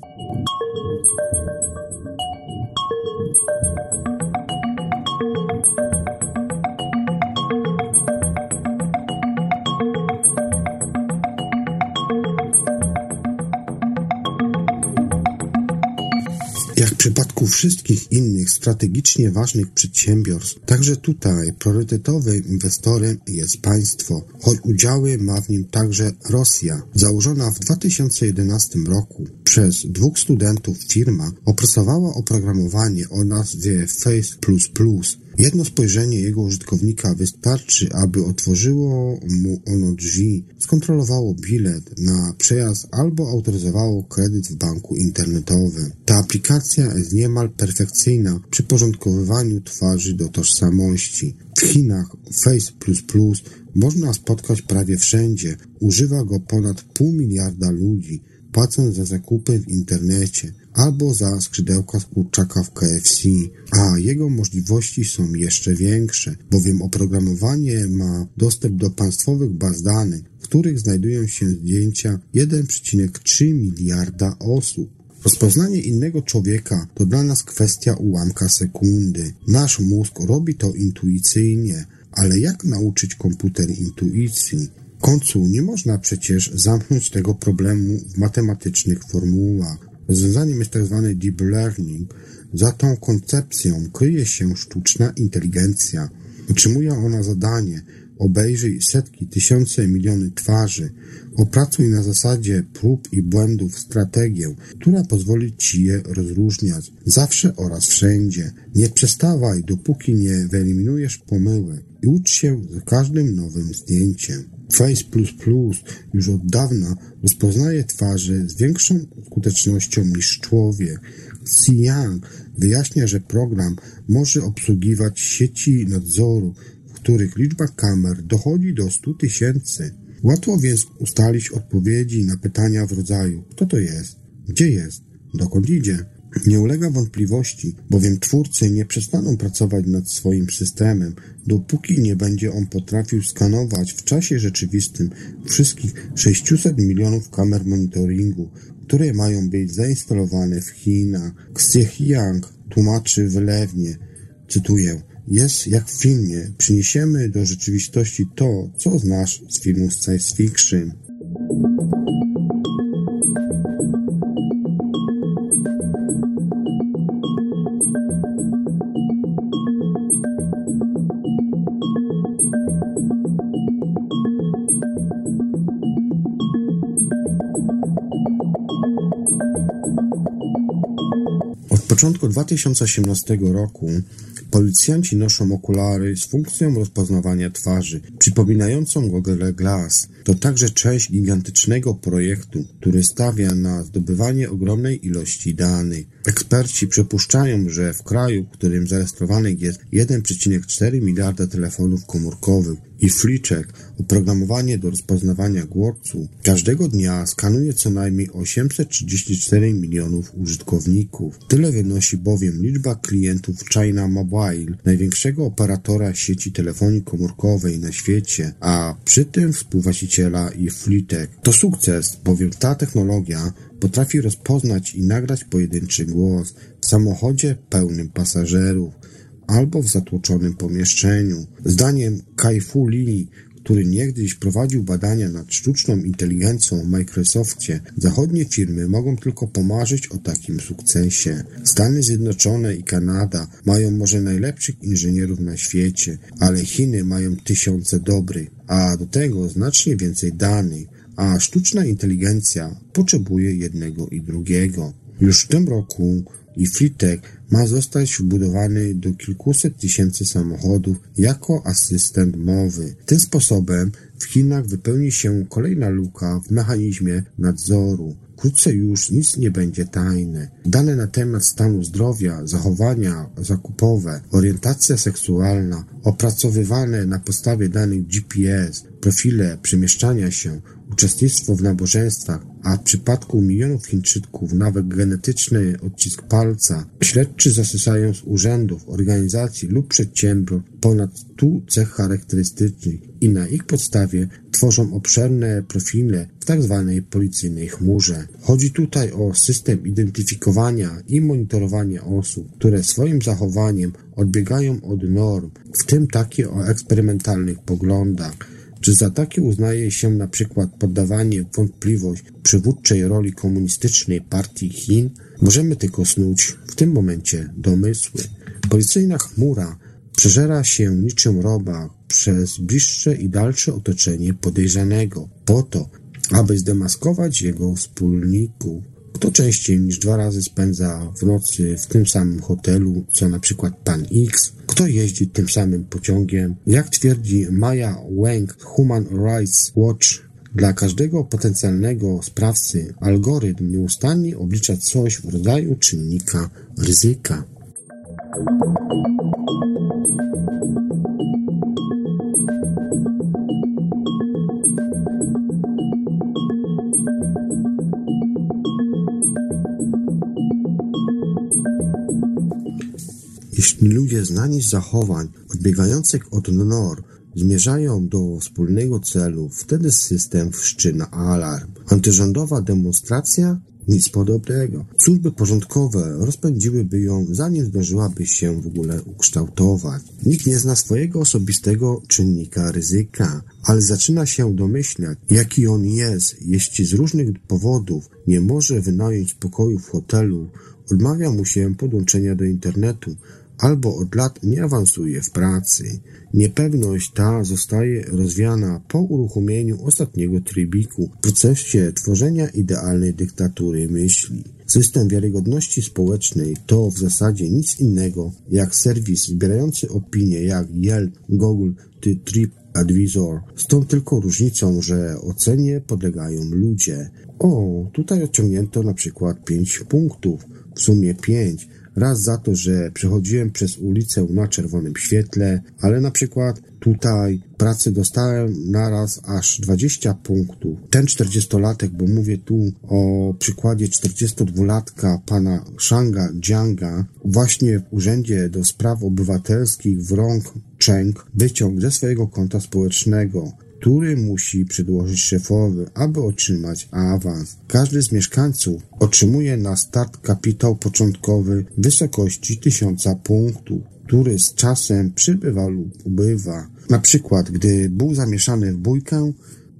Przypadku wszystkich innych strategicznie ważnych przedsiębiorstw, także tutaj priorytetowym inwestorem jest państwo, choć udziały ma w nim także Rosja. Założona w 2011 roku przez dwóch studentów firma opracowała oprogramowanie o nazwie Face++, Jedno spojrzenie jego użytkownika wystarczy, aby otworzyło mu ono drzwi, skontrolowało bilet na przejazd albo autoryzowało kredyt w banku internetowym. Ta aplikacja jest niemal perfekcyjna przy porządkowywaniu twarzy do tożsamości. W Chinach Face++ można spotkać prawie wszędzie. Używa go ponad pół miliarda ludzi płacąc za zakupy w internecie albo za skrzydełka z kurczaka w KFC, a jego możliwości są jeszcze większe, bowiem oprogramowanie ma dostęp do państwowych baz danych, w których znajdują się zdjęcia 1,3 miliarda osób. Rozpoznanie innego człowieka to dla nas kwestia ułamka sekundy. Nasz mózg robi to intuicyjnie, ale jak nauczyć komputer intuicji? końcu nie można przecież zamknąć tego problemu w matematycznych formułach. Rozwiązaniem jest. Tak deep learning. Za tą koncepcją kryje się sztuczna inteligencja. Otrzymuje ona zadanie obejrzyj setki, tysiące, miliony twarzy, opracuj na zasadzie prób i błędów strategię, która pozwoli ci je rozróżniać zawsze oraz wszędzie. Nie przestawaj, dopóki nie wyeliminujesz pomyłek i ucz się za każdym nowym zdjęciem. Face++ już od dawna rozpoznaje twarze z większą skutecznością niż człowiek. Xiang wyjaśnia, że program może obsługiwać sieci nadzoru, w których liczba kamer dochodzi do 100 tysięcy. Łatwo więc ustalić odpowiedzi na pytania w rodzaju kto to jest, gdzie jest, dokąd idzie. Nie ulega wątpliwości, bowiem twórcy nie przestaną pracować nad swoim systemem, dopóki nie będzie on potrafił skanować w czasie rzeczywistym wszystkich 600 milionów kamer monitoringu, które mają być zainstalowane w Chinach. Xiang tłumaczy wylewnie, cytuję, jest jak w filmie, przyniesiemy do rzeczywistości to, co znasz z filmu science fiction. Początku 2018 roku policjanci noszą okulary z funkcją rozpoznawania twarzy, przypominającą Google Glass. To także część gigantycznego projektu, który stawia na zdobywanie ogromnej ilości danych. Eksperci przypuszczają, że w kraju, w którym zarejestrowanych jest 1,4 miliarda telefonów komórkowych i fliczek, oprogramowanie do rozpoznawania głosu, każdego dnia skanuje co najmniej 834 milionów użytkowników. Tyle wynosi bowiem liczba klientów China Mobile, największego operatora sieci telefonii komórkowej na świecie, a przy tym współwłaściciela i. To sukces, bowiem ta technologia potrafi rozpoznać i nagrać pojedynczy głos w samochodzie pełnym pasażerów albo w zatłoczonym pomieszczeniu. Zdaniem Kai Fu Lee, który niegdyś prowadził badania nad sztuczną inteligencją w Microsoftie, zachodnie firmy mogą tylko pomarzyć o takim sukcesie. Stany Zjednoczone i Kanada mają może najlepszych inżynierów na świecie, ale Chiny mają tysiące dobrych, a do tego znacznie więcej danych, a sztuczna inteligencja potrzebuje jednego i drugiego. Już w tym roku i Fritek ma zostać wbudowany do kilkuset tysięcy samochodów jako asystent mowy. Tym sposobem w Chinach wypełni się kolejna luka w mechanizmie nadzoru. Wkrótce już nic nie będzie tajne. Dane na temat stanu zdrowia, zachowania zakupowe, orientacja seksualna, opracowywane na podstawie danych GPS, profile przemieszczania się, uczestnictwo w nabożeństwach, a w przypadku milionów Chińczyków nawet genetyczny odcisk palca, śledczy zasysają z urzędów, organizacji lub przedsiębiorstw ponad 100 cech charakterystycznych i na ich podstawie tworzą obszerne profile w tzw. Tak policyjnej chmurze. Chodzi tutaj o system identyfikowania i monitorowania osób, które swoim zachowaniem odbiegają od norm, w tym takie o eksperymentalnych poglądach. Czy za takie uznaje się na przykład poddawanie wątpliwość przywódczej roli komunistycznej partii Chin? Możemy tylko snuć w tym momencie domysły. Policyjna chmura przeżera się niczym roba przez bliższe i dalsze otoczenie podejrzanego, po to, aby zdemaskować jego wspólników. Kto częściej niż dwa razy spędza w nocy w tym samym hotelu, co na przykład pan X? Kto jeździ tym samym pociągiem? Jak twierdzi Maya Wang, Human Rights Watch, dla każdego potencjalnego sprawcy algorytm nieustannie oblicza coś w rodzaju czynnika ryzyka. Znani z zachowań odbiegających od norm zmierzają do wspólnego celu, wtedy system wszczyna alarm. Antyrządowa demonstracja? Nic podobnego. Służby porządkowe rozpędziłyby ją, zanim zdążyłaby się w ogóle ukształtować. Nikt nie zna swojego osobistego czynnika ryzyka, ale zaczyna się domyślać, jaki on jest, jeśli z różnych powodów nie może wynająć pokoju w hotelu, odmawia mu się podłączenia do internetu, albo od lat nie awansuje w pracy. Niepewność ta zostaje rozwiana po uruchomieniu ostatniego trybiku w procesie tworzenia idealnej dyktatury myśli. System wiarygodności społecznej to w zasadzie nic innego jak serwis zbierający opinie jak Yelp, Google czy TripAdvisor. Z tą tylko różnicą, że ocenie podlegają ludzie. O, tutaj osiągnięto na przykład 5 punktów, w sumie 5, Raz za to, że przechodziłem przez ulicę na czerwonym świetle, ale na przykład tutaj pracy dostałem naraz aż 20 punktów. Ten 40-latek, bo mówię tu o przykładzie 42-latka pana Shanga Jianga, właśnie w Urzędzie do Spraw Obywatelskich w Rong Cheng wyciąg ze swojego konta społecznego który musi przedłożyć szefowy, aby otrzymać awans. Każdy z mieszkańców otrzymuje na start kapitał początkowy w wysokości 1000 punktów, który z czasem przybywa lub ubywa. Na przykład, gdy był zamieszany w bójkę,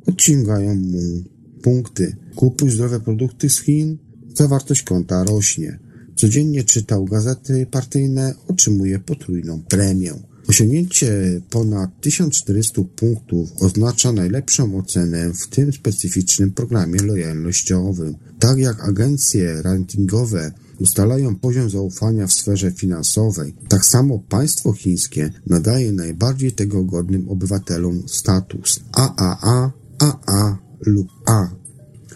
odciągają mu punkty. Kupuj zdrowe produkty z Chin, zawartość konta rośnie. Codziennie czytał gazety partyjne, otrzymuje potrójną premię. Osiągnięcie ponad 1400 punktów oznacza najlepszą ocenę w tym specyficznym programie lojalnościowym. Tak jak agencje rankingowe ustalają poziom zaufania w sferze finansowej, tak samo państwo chińskie nadaje najbardziej tego godnym obywatelom status AAA, AA lub A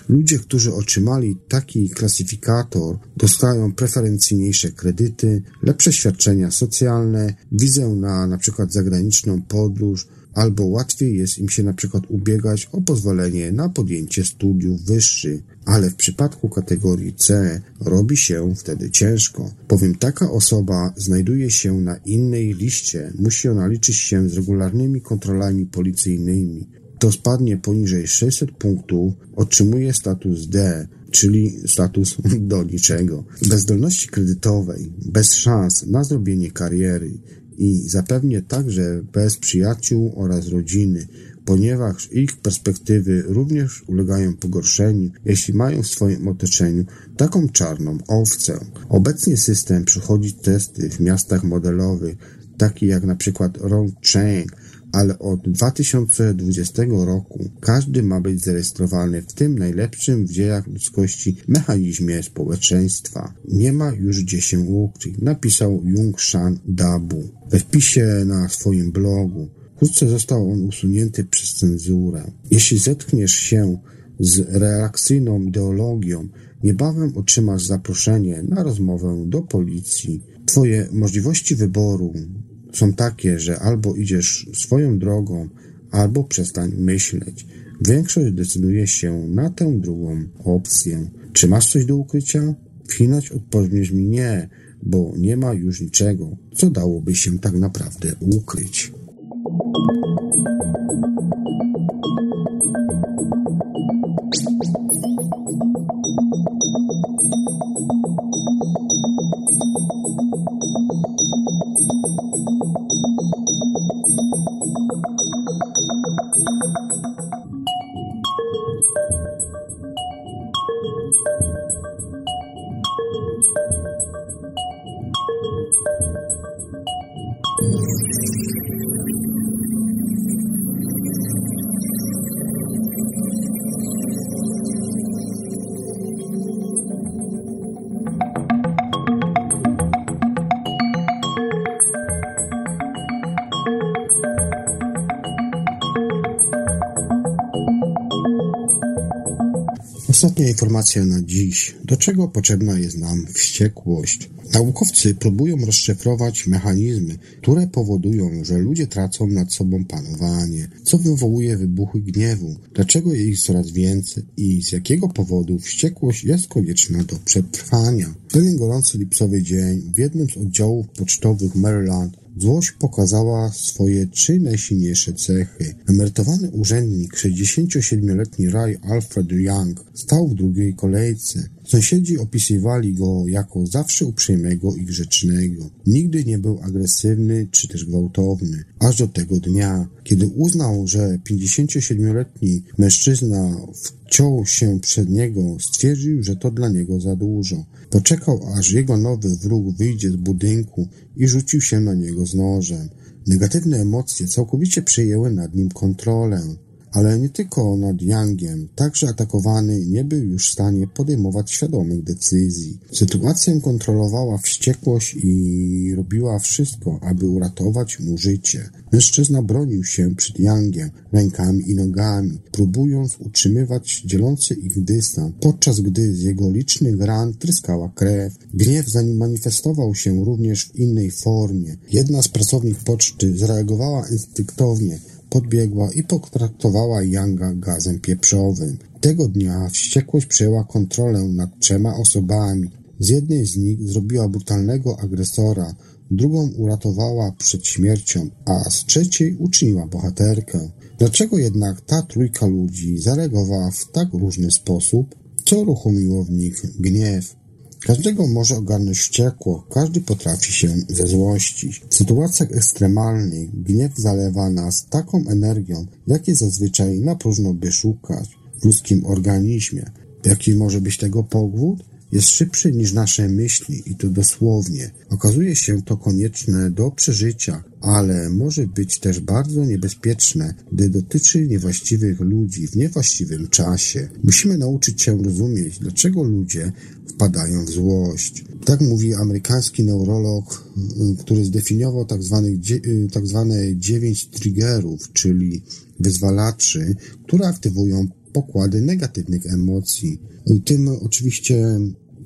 Ludzie, którzy otrzymali taki klasyfikator, dostają preferencyjniejsze kredyty, lepsze świadczenia socjalne, wizę na przykład zagraniczną podróż, albo łatwiej jest im się na przykład ubiegać o pozwolenie na podjęcie studiów wyższych, ale w przypadku kategorii C robi się wtedy ciężko, bowiem taka osoba znajduje się na innej liście, musi ona liczyć się z regularnymi kontrolami policyjnymi, kto spadnie poniżej 600 punktów, otrzymuje status D, czyli status do niczego. Bez zdolności kredytowej, bez szans na zrobienie kariery i zapewnie także bez przyjaciół oraz rodziny, ponieważ ich perspektywy również ulegają pogorszeniu, jeśli mają w swoim otoczeniu taką czarną owcę. Obecnie system przechodzi testy w miastach modelowych, takich jak na przykład Chain, ale od 2020 roku każdy ma być zarejestrowany w tym najlepszym w dziejach ludzkości mechanizmie społeczeństwa. Nie ma już gdzie się ukryć, napisał Jung Shan Dabu we wpisie na swoim blogu. Wkrótce został on usunięty przez cenzurę. Jeśli zetkniesz się z reakcyjną ideologią, niebawem otrzymasz zaproszenie na rozmowę do policji. Twoje możliwości wyboru są takie, że albo idziesz swoją drogą, albo przestań myśleć. Większość decyduje się na tę drugą opcję. Czy masz coś do ukrycia? W Chinach odpowiedź mi nie, bo nie ma już niczego, co dałoby się tak naprawdę ukryć. Informacja na dziś. Do czego potrzebna jest nam wściekłość? Naukowcy próbują rozszyfrować mechanizmy, które powodują, że ludzie tracą nad sobą panowanie, co wywołuje wybuchy gniewu, dlaczego jest ich coraz więcej i z jakiego powodu wściekłość jest konieczna do przetrwania. Pewien gorący lipcowy dzień w jednym z oddziałów pocztowych Maryland Złość pokazała swoje trzy najsilniejsze cechy. Emerytowany urzędnik, 67-letni Ray Alfred Young, stał w drugiej kolejce. Sąsiedzi opisywali go jako zawsze uprzejmego i grzecznego. Nigdy nie był agresywny czy też gwałtowny. Aż do tego dnia, kiedy uznał, że 57-letni mężczyzna wciął się przed niego, stwierdził, że to dla niego za dużo. Poczekał, aż jego nowy wróg wyjdzie z budynku i rzucił się na niego z nożem. Negatywne emocje całkowicie przejęły nad nim kontrolę. Ale nie tylko nad Yangiem, także atakowany nie był już w stanie podejmować świadomych decyzji. Sytuację kontrolowała wściekłość i robiła wszystko, aby uratować mu życie. Mężczyzna bronił się przed Yangiem rękami i nogami, próbując utrzymywać dzielący ich dystans, podczas gdy z jego licznych ran tryskała krew. Gniew za nim manifestował się również w innej formie. Jedna z pracownik poczty zareagowała instynktownie, podbiegła i potraktowała Yanga gazem pieprzowym. Tego dnia wściekłość przejęła kontrolę nad trzema osobami. Z jednej z nich zrobiła brutalnego agresora, drugą uratowała przed śmiercią, a z trzeciej uczyniła bohaterkę. Dlaczego jednak ta trójka ludzi zareagowała w tak różny sposób? Co uruchomiło w nich gniew? Każdego może ogarnąć wściekło, każdy potrafi się zezłościć. W sytuacjach ekstremalnych gniew zalewa nas taką energią, jakiej zazwyczaj na próżno by szukać w ludzkim organizmie. Jaki może być tego powód? Jest szybszy niż nasze myśli i to dosłownie. Okazuje się to konieczne do przeżycia, ale może być też bardzo niebezpieczne, gdy dotyczy niewłaściwych ludzi w niewłaściwym czasie. Musimy nauczyć się rozumieć, dlaczego ludzie wpadają w złość. Tak mówi amerykański neurolog, który zdefiniował tak, tak zwane dziewięć triggerów, czyli wyzwalaczy, które aktywują pokłady negatywnych emocji. Tym oczywiście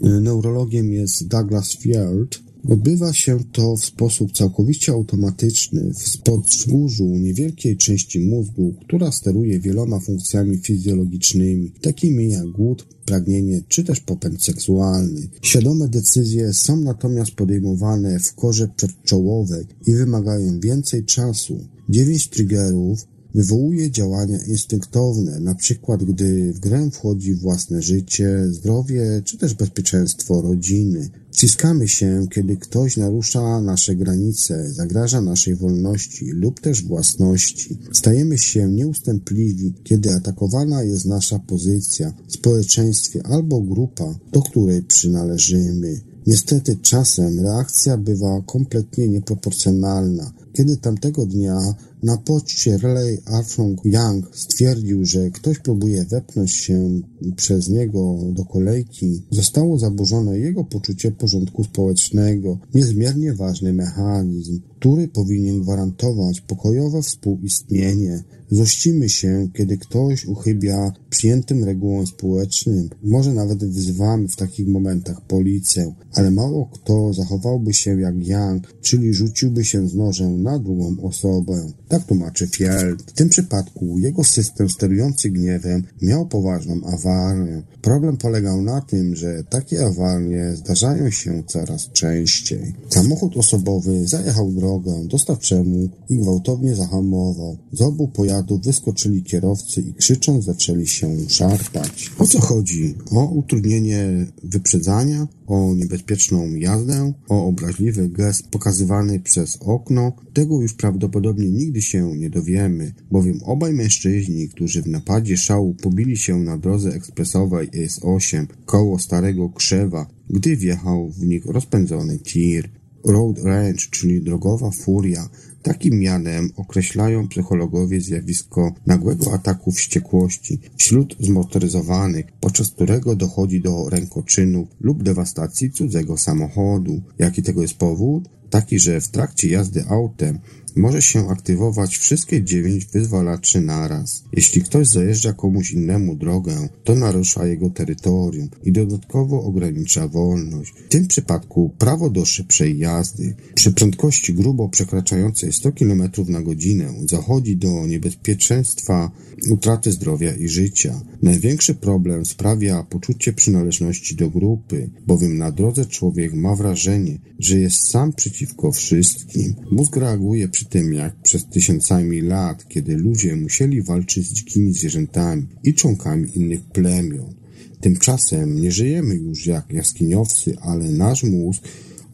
y, neurologiem jest Douglas Field. Odbywa się to w sposób całkowicie automatyczny w podskórzu niewielkiej części mózgu, która steruje wieloma funkcjami fizjologicznymi, takimi jak głód, pragnienie czy też popęd seksualny. Świadome decyzje są natomiast podejmowane w korze przedczołowej i wymagają więcej czasu. Dziewięć triggerów Wywołuje działania instynktowne, na przykład gdy w grę wchodzi własne życie, zdrowie czy też bezpieczeństwo rodziny. Wciskamy się, kiedy ktoś narusza nasze granice, zagraża naszej wolności lub też własności. Stajemy się nieustępliwi, kiedy atakowana jest nasza pozycja w społeczeństwie albo grupa, do której przynależymy. Niestety czasem reakcja bywa kompletnie nieproporcjonalna. Kiedy tamtego dnia na poczcie Relay Armstrong Young stwierdził, że ktoś próbuje wepnąć się przez niego do kolejki, zostało zaburzone jego poczucie porządku społecznego, niezmiernie ważny mechanizm, który powinien gwarantować pokojowe współistnienie. Zościmy się, kiedy ktoś uchybia przyjętym regułom społecznym. Może nawet wzywamy w takich momentach policję, ale mało kto zachowałby się jak Young, czyli rzuciłby się z nożem na drugą osobę. Tak tłumaczy Field. W tym przypadku jego system sterujący gniewem miał poważną awarię. Problem polegał na tym, że takie awarie zdarzają się coraz częściej. Samochód osobowy zajechał drogę dostawczemu i gwałtownie zahamował. Z obu pojazdów wyskoczyli kierowcy i krzycząc zaczęli się szarpać. O co chodzi? O utrudnienie wyprzedzania? O niebezpieczną jazdę? O obraźliwy gest pokazywany przez okno? Tego już prawdopodobnie nigdy się nie dowiemy, bowiem obaj mężczyźni, którzy w napadzie szału pobili się na drodze ekspresowej S8 koło Starego Krzewa, gdy wjechał w nich rozpędzony tir. Road Rage, czyli drogowa furia, takim mianem określają psychologowie zjawisko nagłego ataku wściekłości wśród zmotoryzowanych, podczas którego dochodzi do rękoczynów lub dewastacji cudzego samochodu. Jaki tego jest powód? Taki, że w trakcie jazdy autem może się aktywować wszystkie dziewięć wyzwalaczy naraz. Jeśli ktoś zajeżdża komuś innemu drogę, to narusza jego terytorium i dodatkowo ogranicza wolność. W tym przypadku prawo do szybszej jazdy przy prędkości grubo przekraczającej 100 km na godzinę zachodzi do niebezpieczeństwa utraty zdrowia i życia. Największy problem sprawia poczucie przynależności do grupy, bowiem na drodze człowiek ma wrażenie, że jest sam przeciwko wszystkim. Mózg reaguje przy tym, jak przez tysiącami lat, kiedy ludzie musieli walczyć z dzikimi zwierzętami i członkami innych plemion. Tymczasem nie żyjemy już jak jaskiniowcy, ale nasz mózg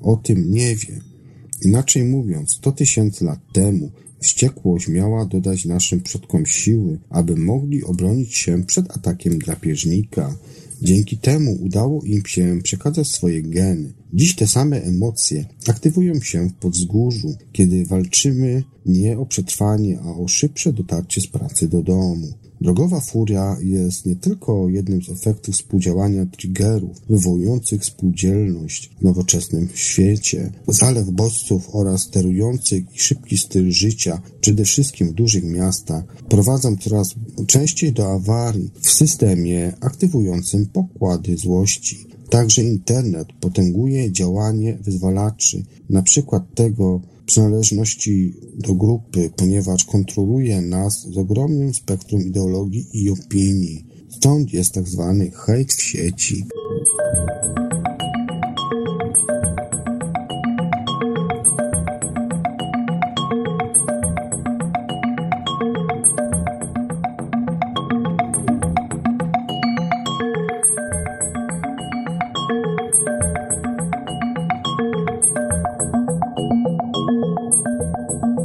o tym nie wie. Inaczej mówiąc, 100 tysięcy lat temu Wściekłość miała dodać naszym przodkom siły, aby mogli obronić się przed atakiem drapieżnika. Dzięki temu udało im się przekazać swoje geny. Dziś te same emocje aktywują się w podzgórzu, kiedy walczymy nie o przetrwanie, a o szybsze dotarcie z pracy do domu. Drogowa furia jest nie tylko jednym z efektów współdziałania triggerów wywołujących spółdzielność w nowoczesnym świecie. Zalew bodźców oraz sterujących i szybki styl życia, przede wszystkim w dużych miastach, prowadzą coraz częściej do awarii w systemie aktywującym pokłady złości. Także internet potęguje działanie wyzwalaczy, na przykład tego, przynależności do grupy, ponieważ kontroluje nas z ogromnym spektrum ideologii i opinii. Stąd jest tak zwany hejt w sieci. うん。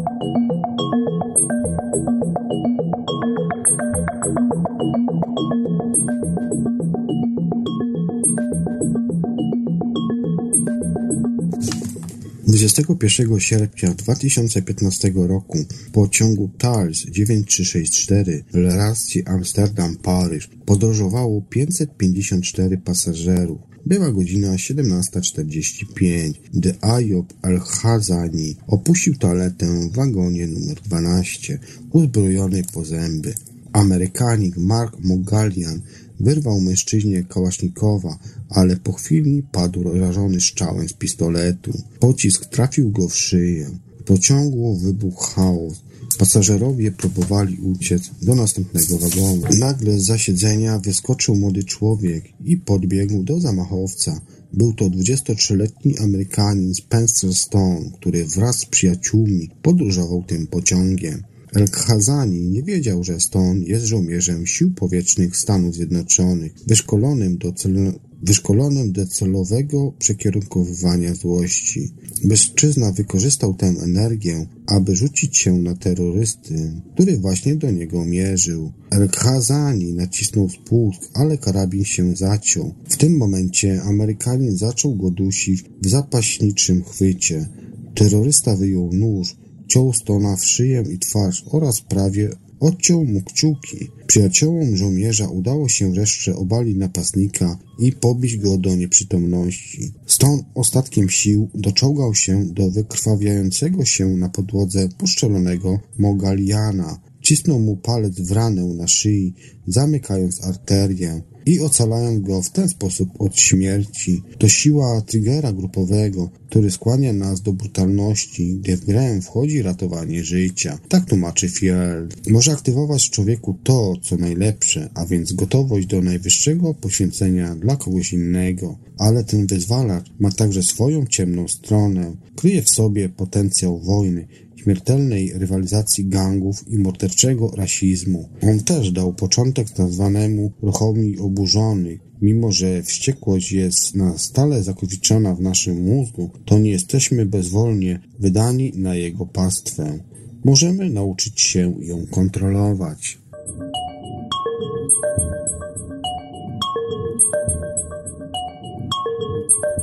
21 sierpnia 2015 roku pociągu TARS 9364 w relacji Amsterdam-Paryż podróżowało 554 pasażerów. Była godzina 17.45, gdy Ayob Al-Hazani opuścił toaletę w wagonie numer 12, uzbrojony po zęby. Amerykanik Mark Mogalian wyrwał mężczyźnie kałasznikowa, ale po chwili padł rażony strzałem z pistoletu. Pocisk trafił go w szyję. W pociągu wybuchł chaos. Pasażerowie próbowali uciec do następnego wagonu. Nagle z zasiedzenia wyskoczył młody człowiek i podbiegł do zamachowca. Był to 23-letni Amerykanin Spencer Stone, który wraz z przyjaciółmi podróżował tym pociągiem. El-Khazani nie wiedział, że Stone jest żołnierzem sił powietrznych Stanów Zjednoczonych, wyszkolonym do celu wyszkolonym do celowego przekierunkowywania złości. Mężczyzna wykorzystał tę energię, aby rzucić się na terrorysty, który właśnie do niego mierzył. El-Khazani nacisnął spust, ale karabin się zaciął. W tym momencie Amerykanin zaczął go dusić w zapaśniczym chwycie. Terrorysta wyjął nóż, ciął Stona w szyję i twarz oraz prawie odciął mu kciuki. Przyjaciołom żołnierza udało się wreszcie obalić napastnika i pobić go do nieprzytomności. Stąd ostatkiem sił doczołgał się do wykrwawiającego się na podłodze poszczelonego Mogaliana. Cisnął mu palec w ranę na szyi, zamykając arterię i ocalając go w ten sposób od śmierci. To siła triggera grupowego, który skłania nas do brutalności, gdy w grę wchodzi ratowanie życia. Tak tłumaczy Field. Może aktywować w człowieku to, co najlepsze, a więc gotowość do najwyższego poświęcenia dla kogoś innego. Ale ten wyzwalacz ma także swoją ciemną stronę. Kryje w sobie potencjał wojny, śmiertelnej rywalizacji gangów i morderczego rasizmu. On też dał początek nazwanemu ruchomi oburzonych. Mimo, że wściekłość jest na stale zakotwiczona w naszym mózgu, to nie jesteśmy bezwolnie wydani na jego pastwę. Możemy nauczyć się ją kontrolować.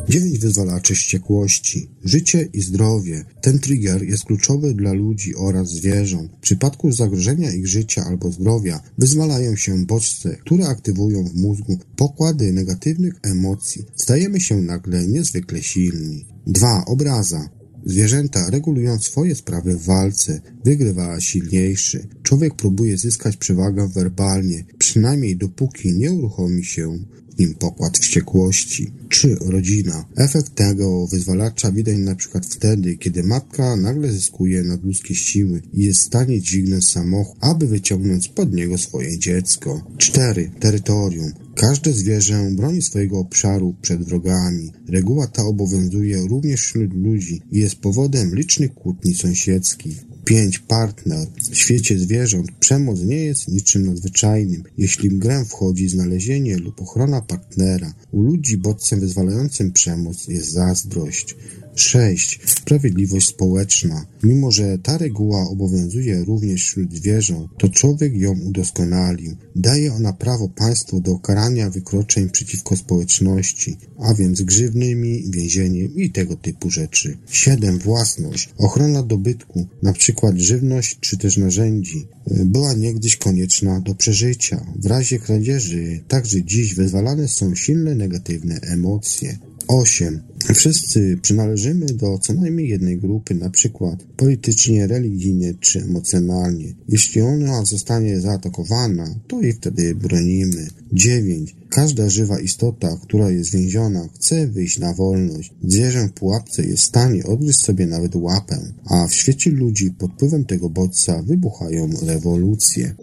Dziewięć wyzwalaczy wściekłości. Życie i zdrowie. Ten trigger jest kluczowy dla ludzi oraz zwierząt. W przypadku zagrożenia ich życia albo zdrowia wyzwalają się bodźce, które aktywują w mózgu pokłady negatywnych emocji. Stajemy się nagle niezwykle silni. 2. Obraza. Zwierzęta regulują swoje sprawy w walce, wygrywa silniejszy. Człowiek próbuje zyskać przewagę werbalnie, przynajmniej dopóki nie uruchomi się nim pokład wściekłości. 3. Rodzina. Efekt tego wyzwalacza widać na przykład wtedy, kiedy matka nagle zyskuje nadludzkie siły i jest w stanie dźwignąć samochód, aby wyciągnąć spod niego swoje dziecko. 4. Terytorium. Każde zwierzę broni swojego obszaru przed wrogami. Reguła ta obowiązuje również wśród ludzi i jest powodem licznych kłótni sąsiedzkich. 5. Partner. W świecie zwierząt przemoc nie jest niczym nadzwyczajnym. Jeśli w grę wchodzi znalezienie lub ochrona partnera, u ludzi bodźcem wyzwalającym przemoc jest zazdrość. 6. Sprawiedliwość społeczna. Mimo, że ta reguła obowiązuje również wśród zwierząt, to człowiek ją udoskonalił. Daje ona prawo państwu do karania wykroczeń przeciwko społeczności, a więc grzywnymi, więzieniem i tego typu rzeczy. 7. Własność. Ochrona dobytku, przykład żywność czy też narzędzi, była niegdyś konieczna do przeżycia. W razie kradzieży także dziś wyzwalane są silne negatywne emocje. 8. Wszyscy przynależymy do co najmniej jednej grupy, na przykład politycznie, religijnie czy emocjonalnie. Jeśli ona zostanie zaatakowana, to jej wtedy bronimy. 9. Każda żywa istota, która jest więziona, chce wyjść na wolność. Zwierzę w pułapce jest w stanie odgryźć sobie nawet łapę, a w świecie ludzi pod wpływem tego bodźca wybuchają rewolucje.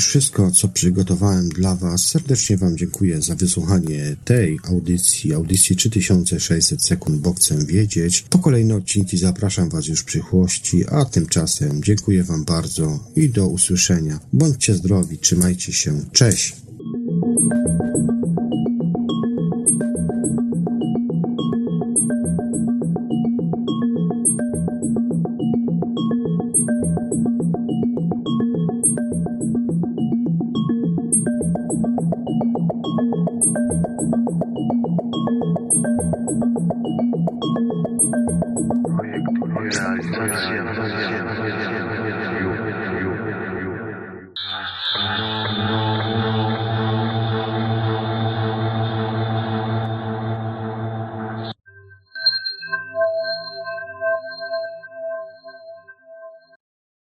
Już wszystko, co przygotowałem dla Was. Serdecznie Wam dziękuję za wysłuchanie tej audycji, audycji 3600 sekund bokcem wiedzieć. Po kolejne odcinki zapraszam Was już w przyszłości, a tymczasem dziękuję Wam bardzo i do usłyszenia. Bądźcie zdrowi, trzymajcie się. Cześć!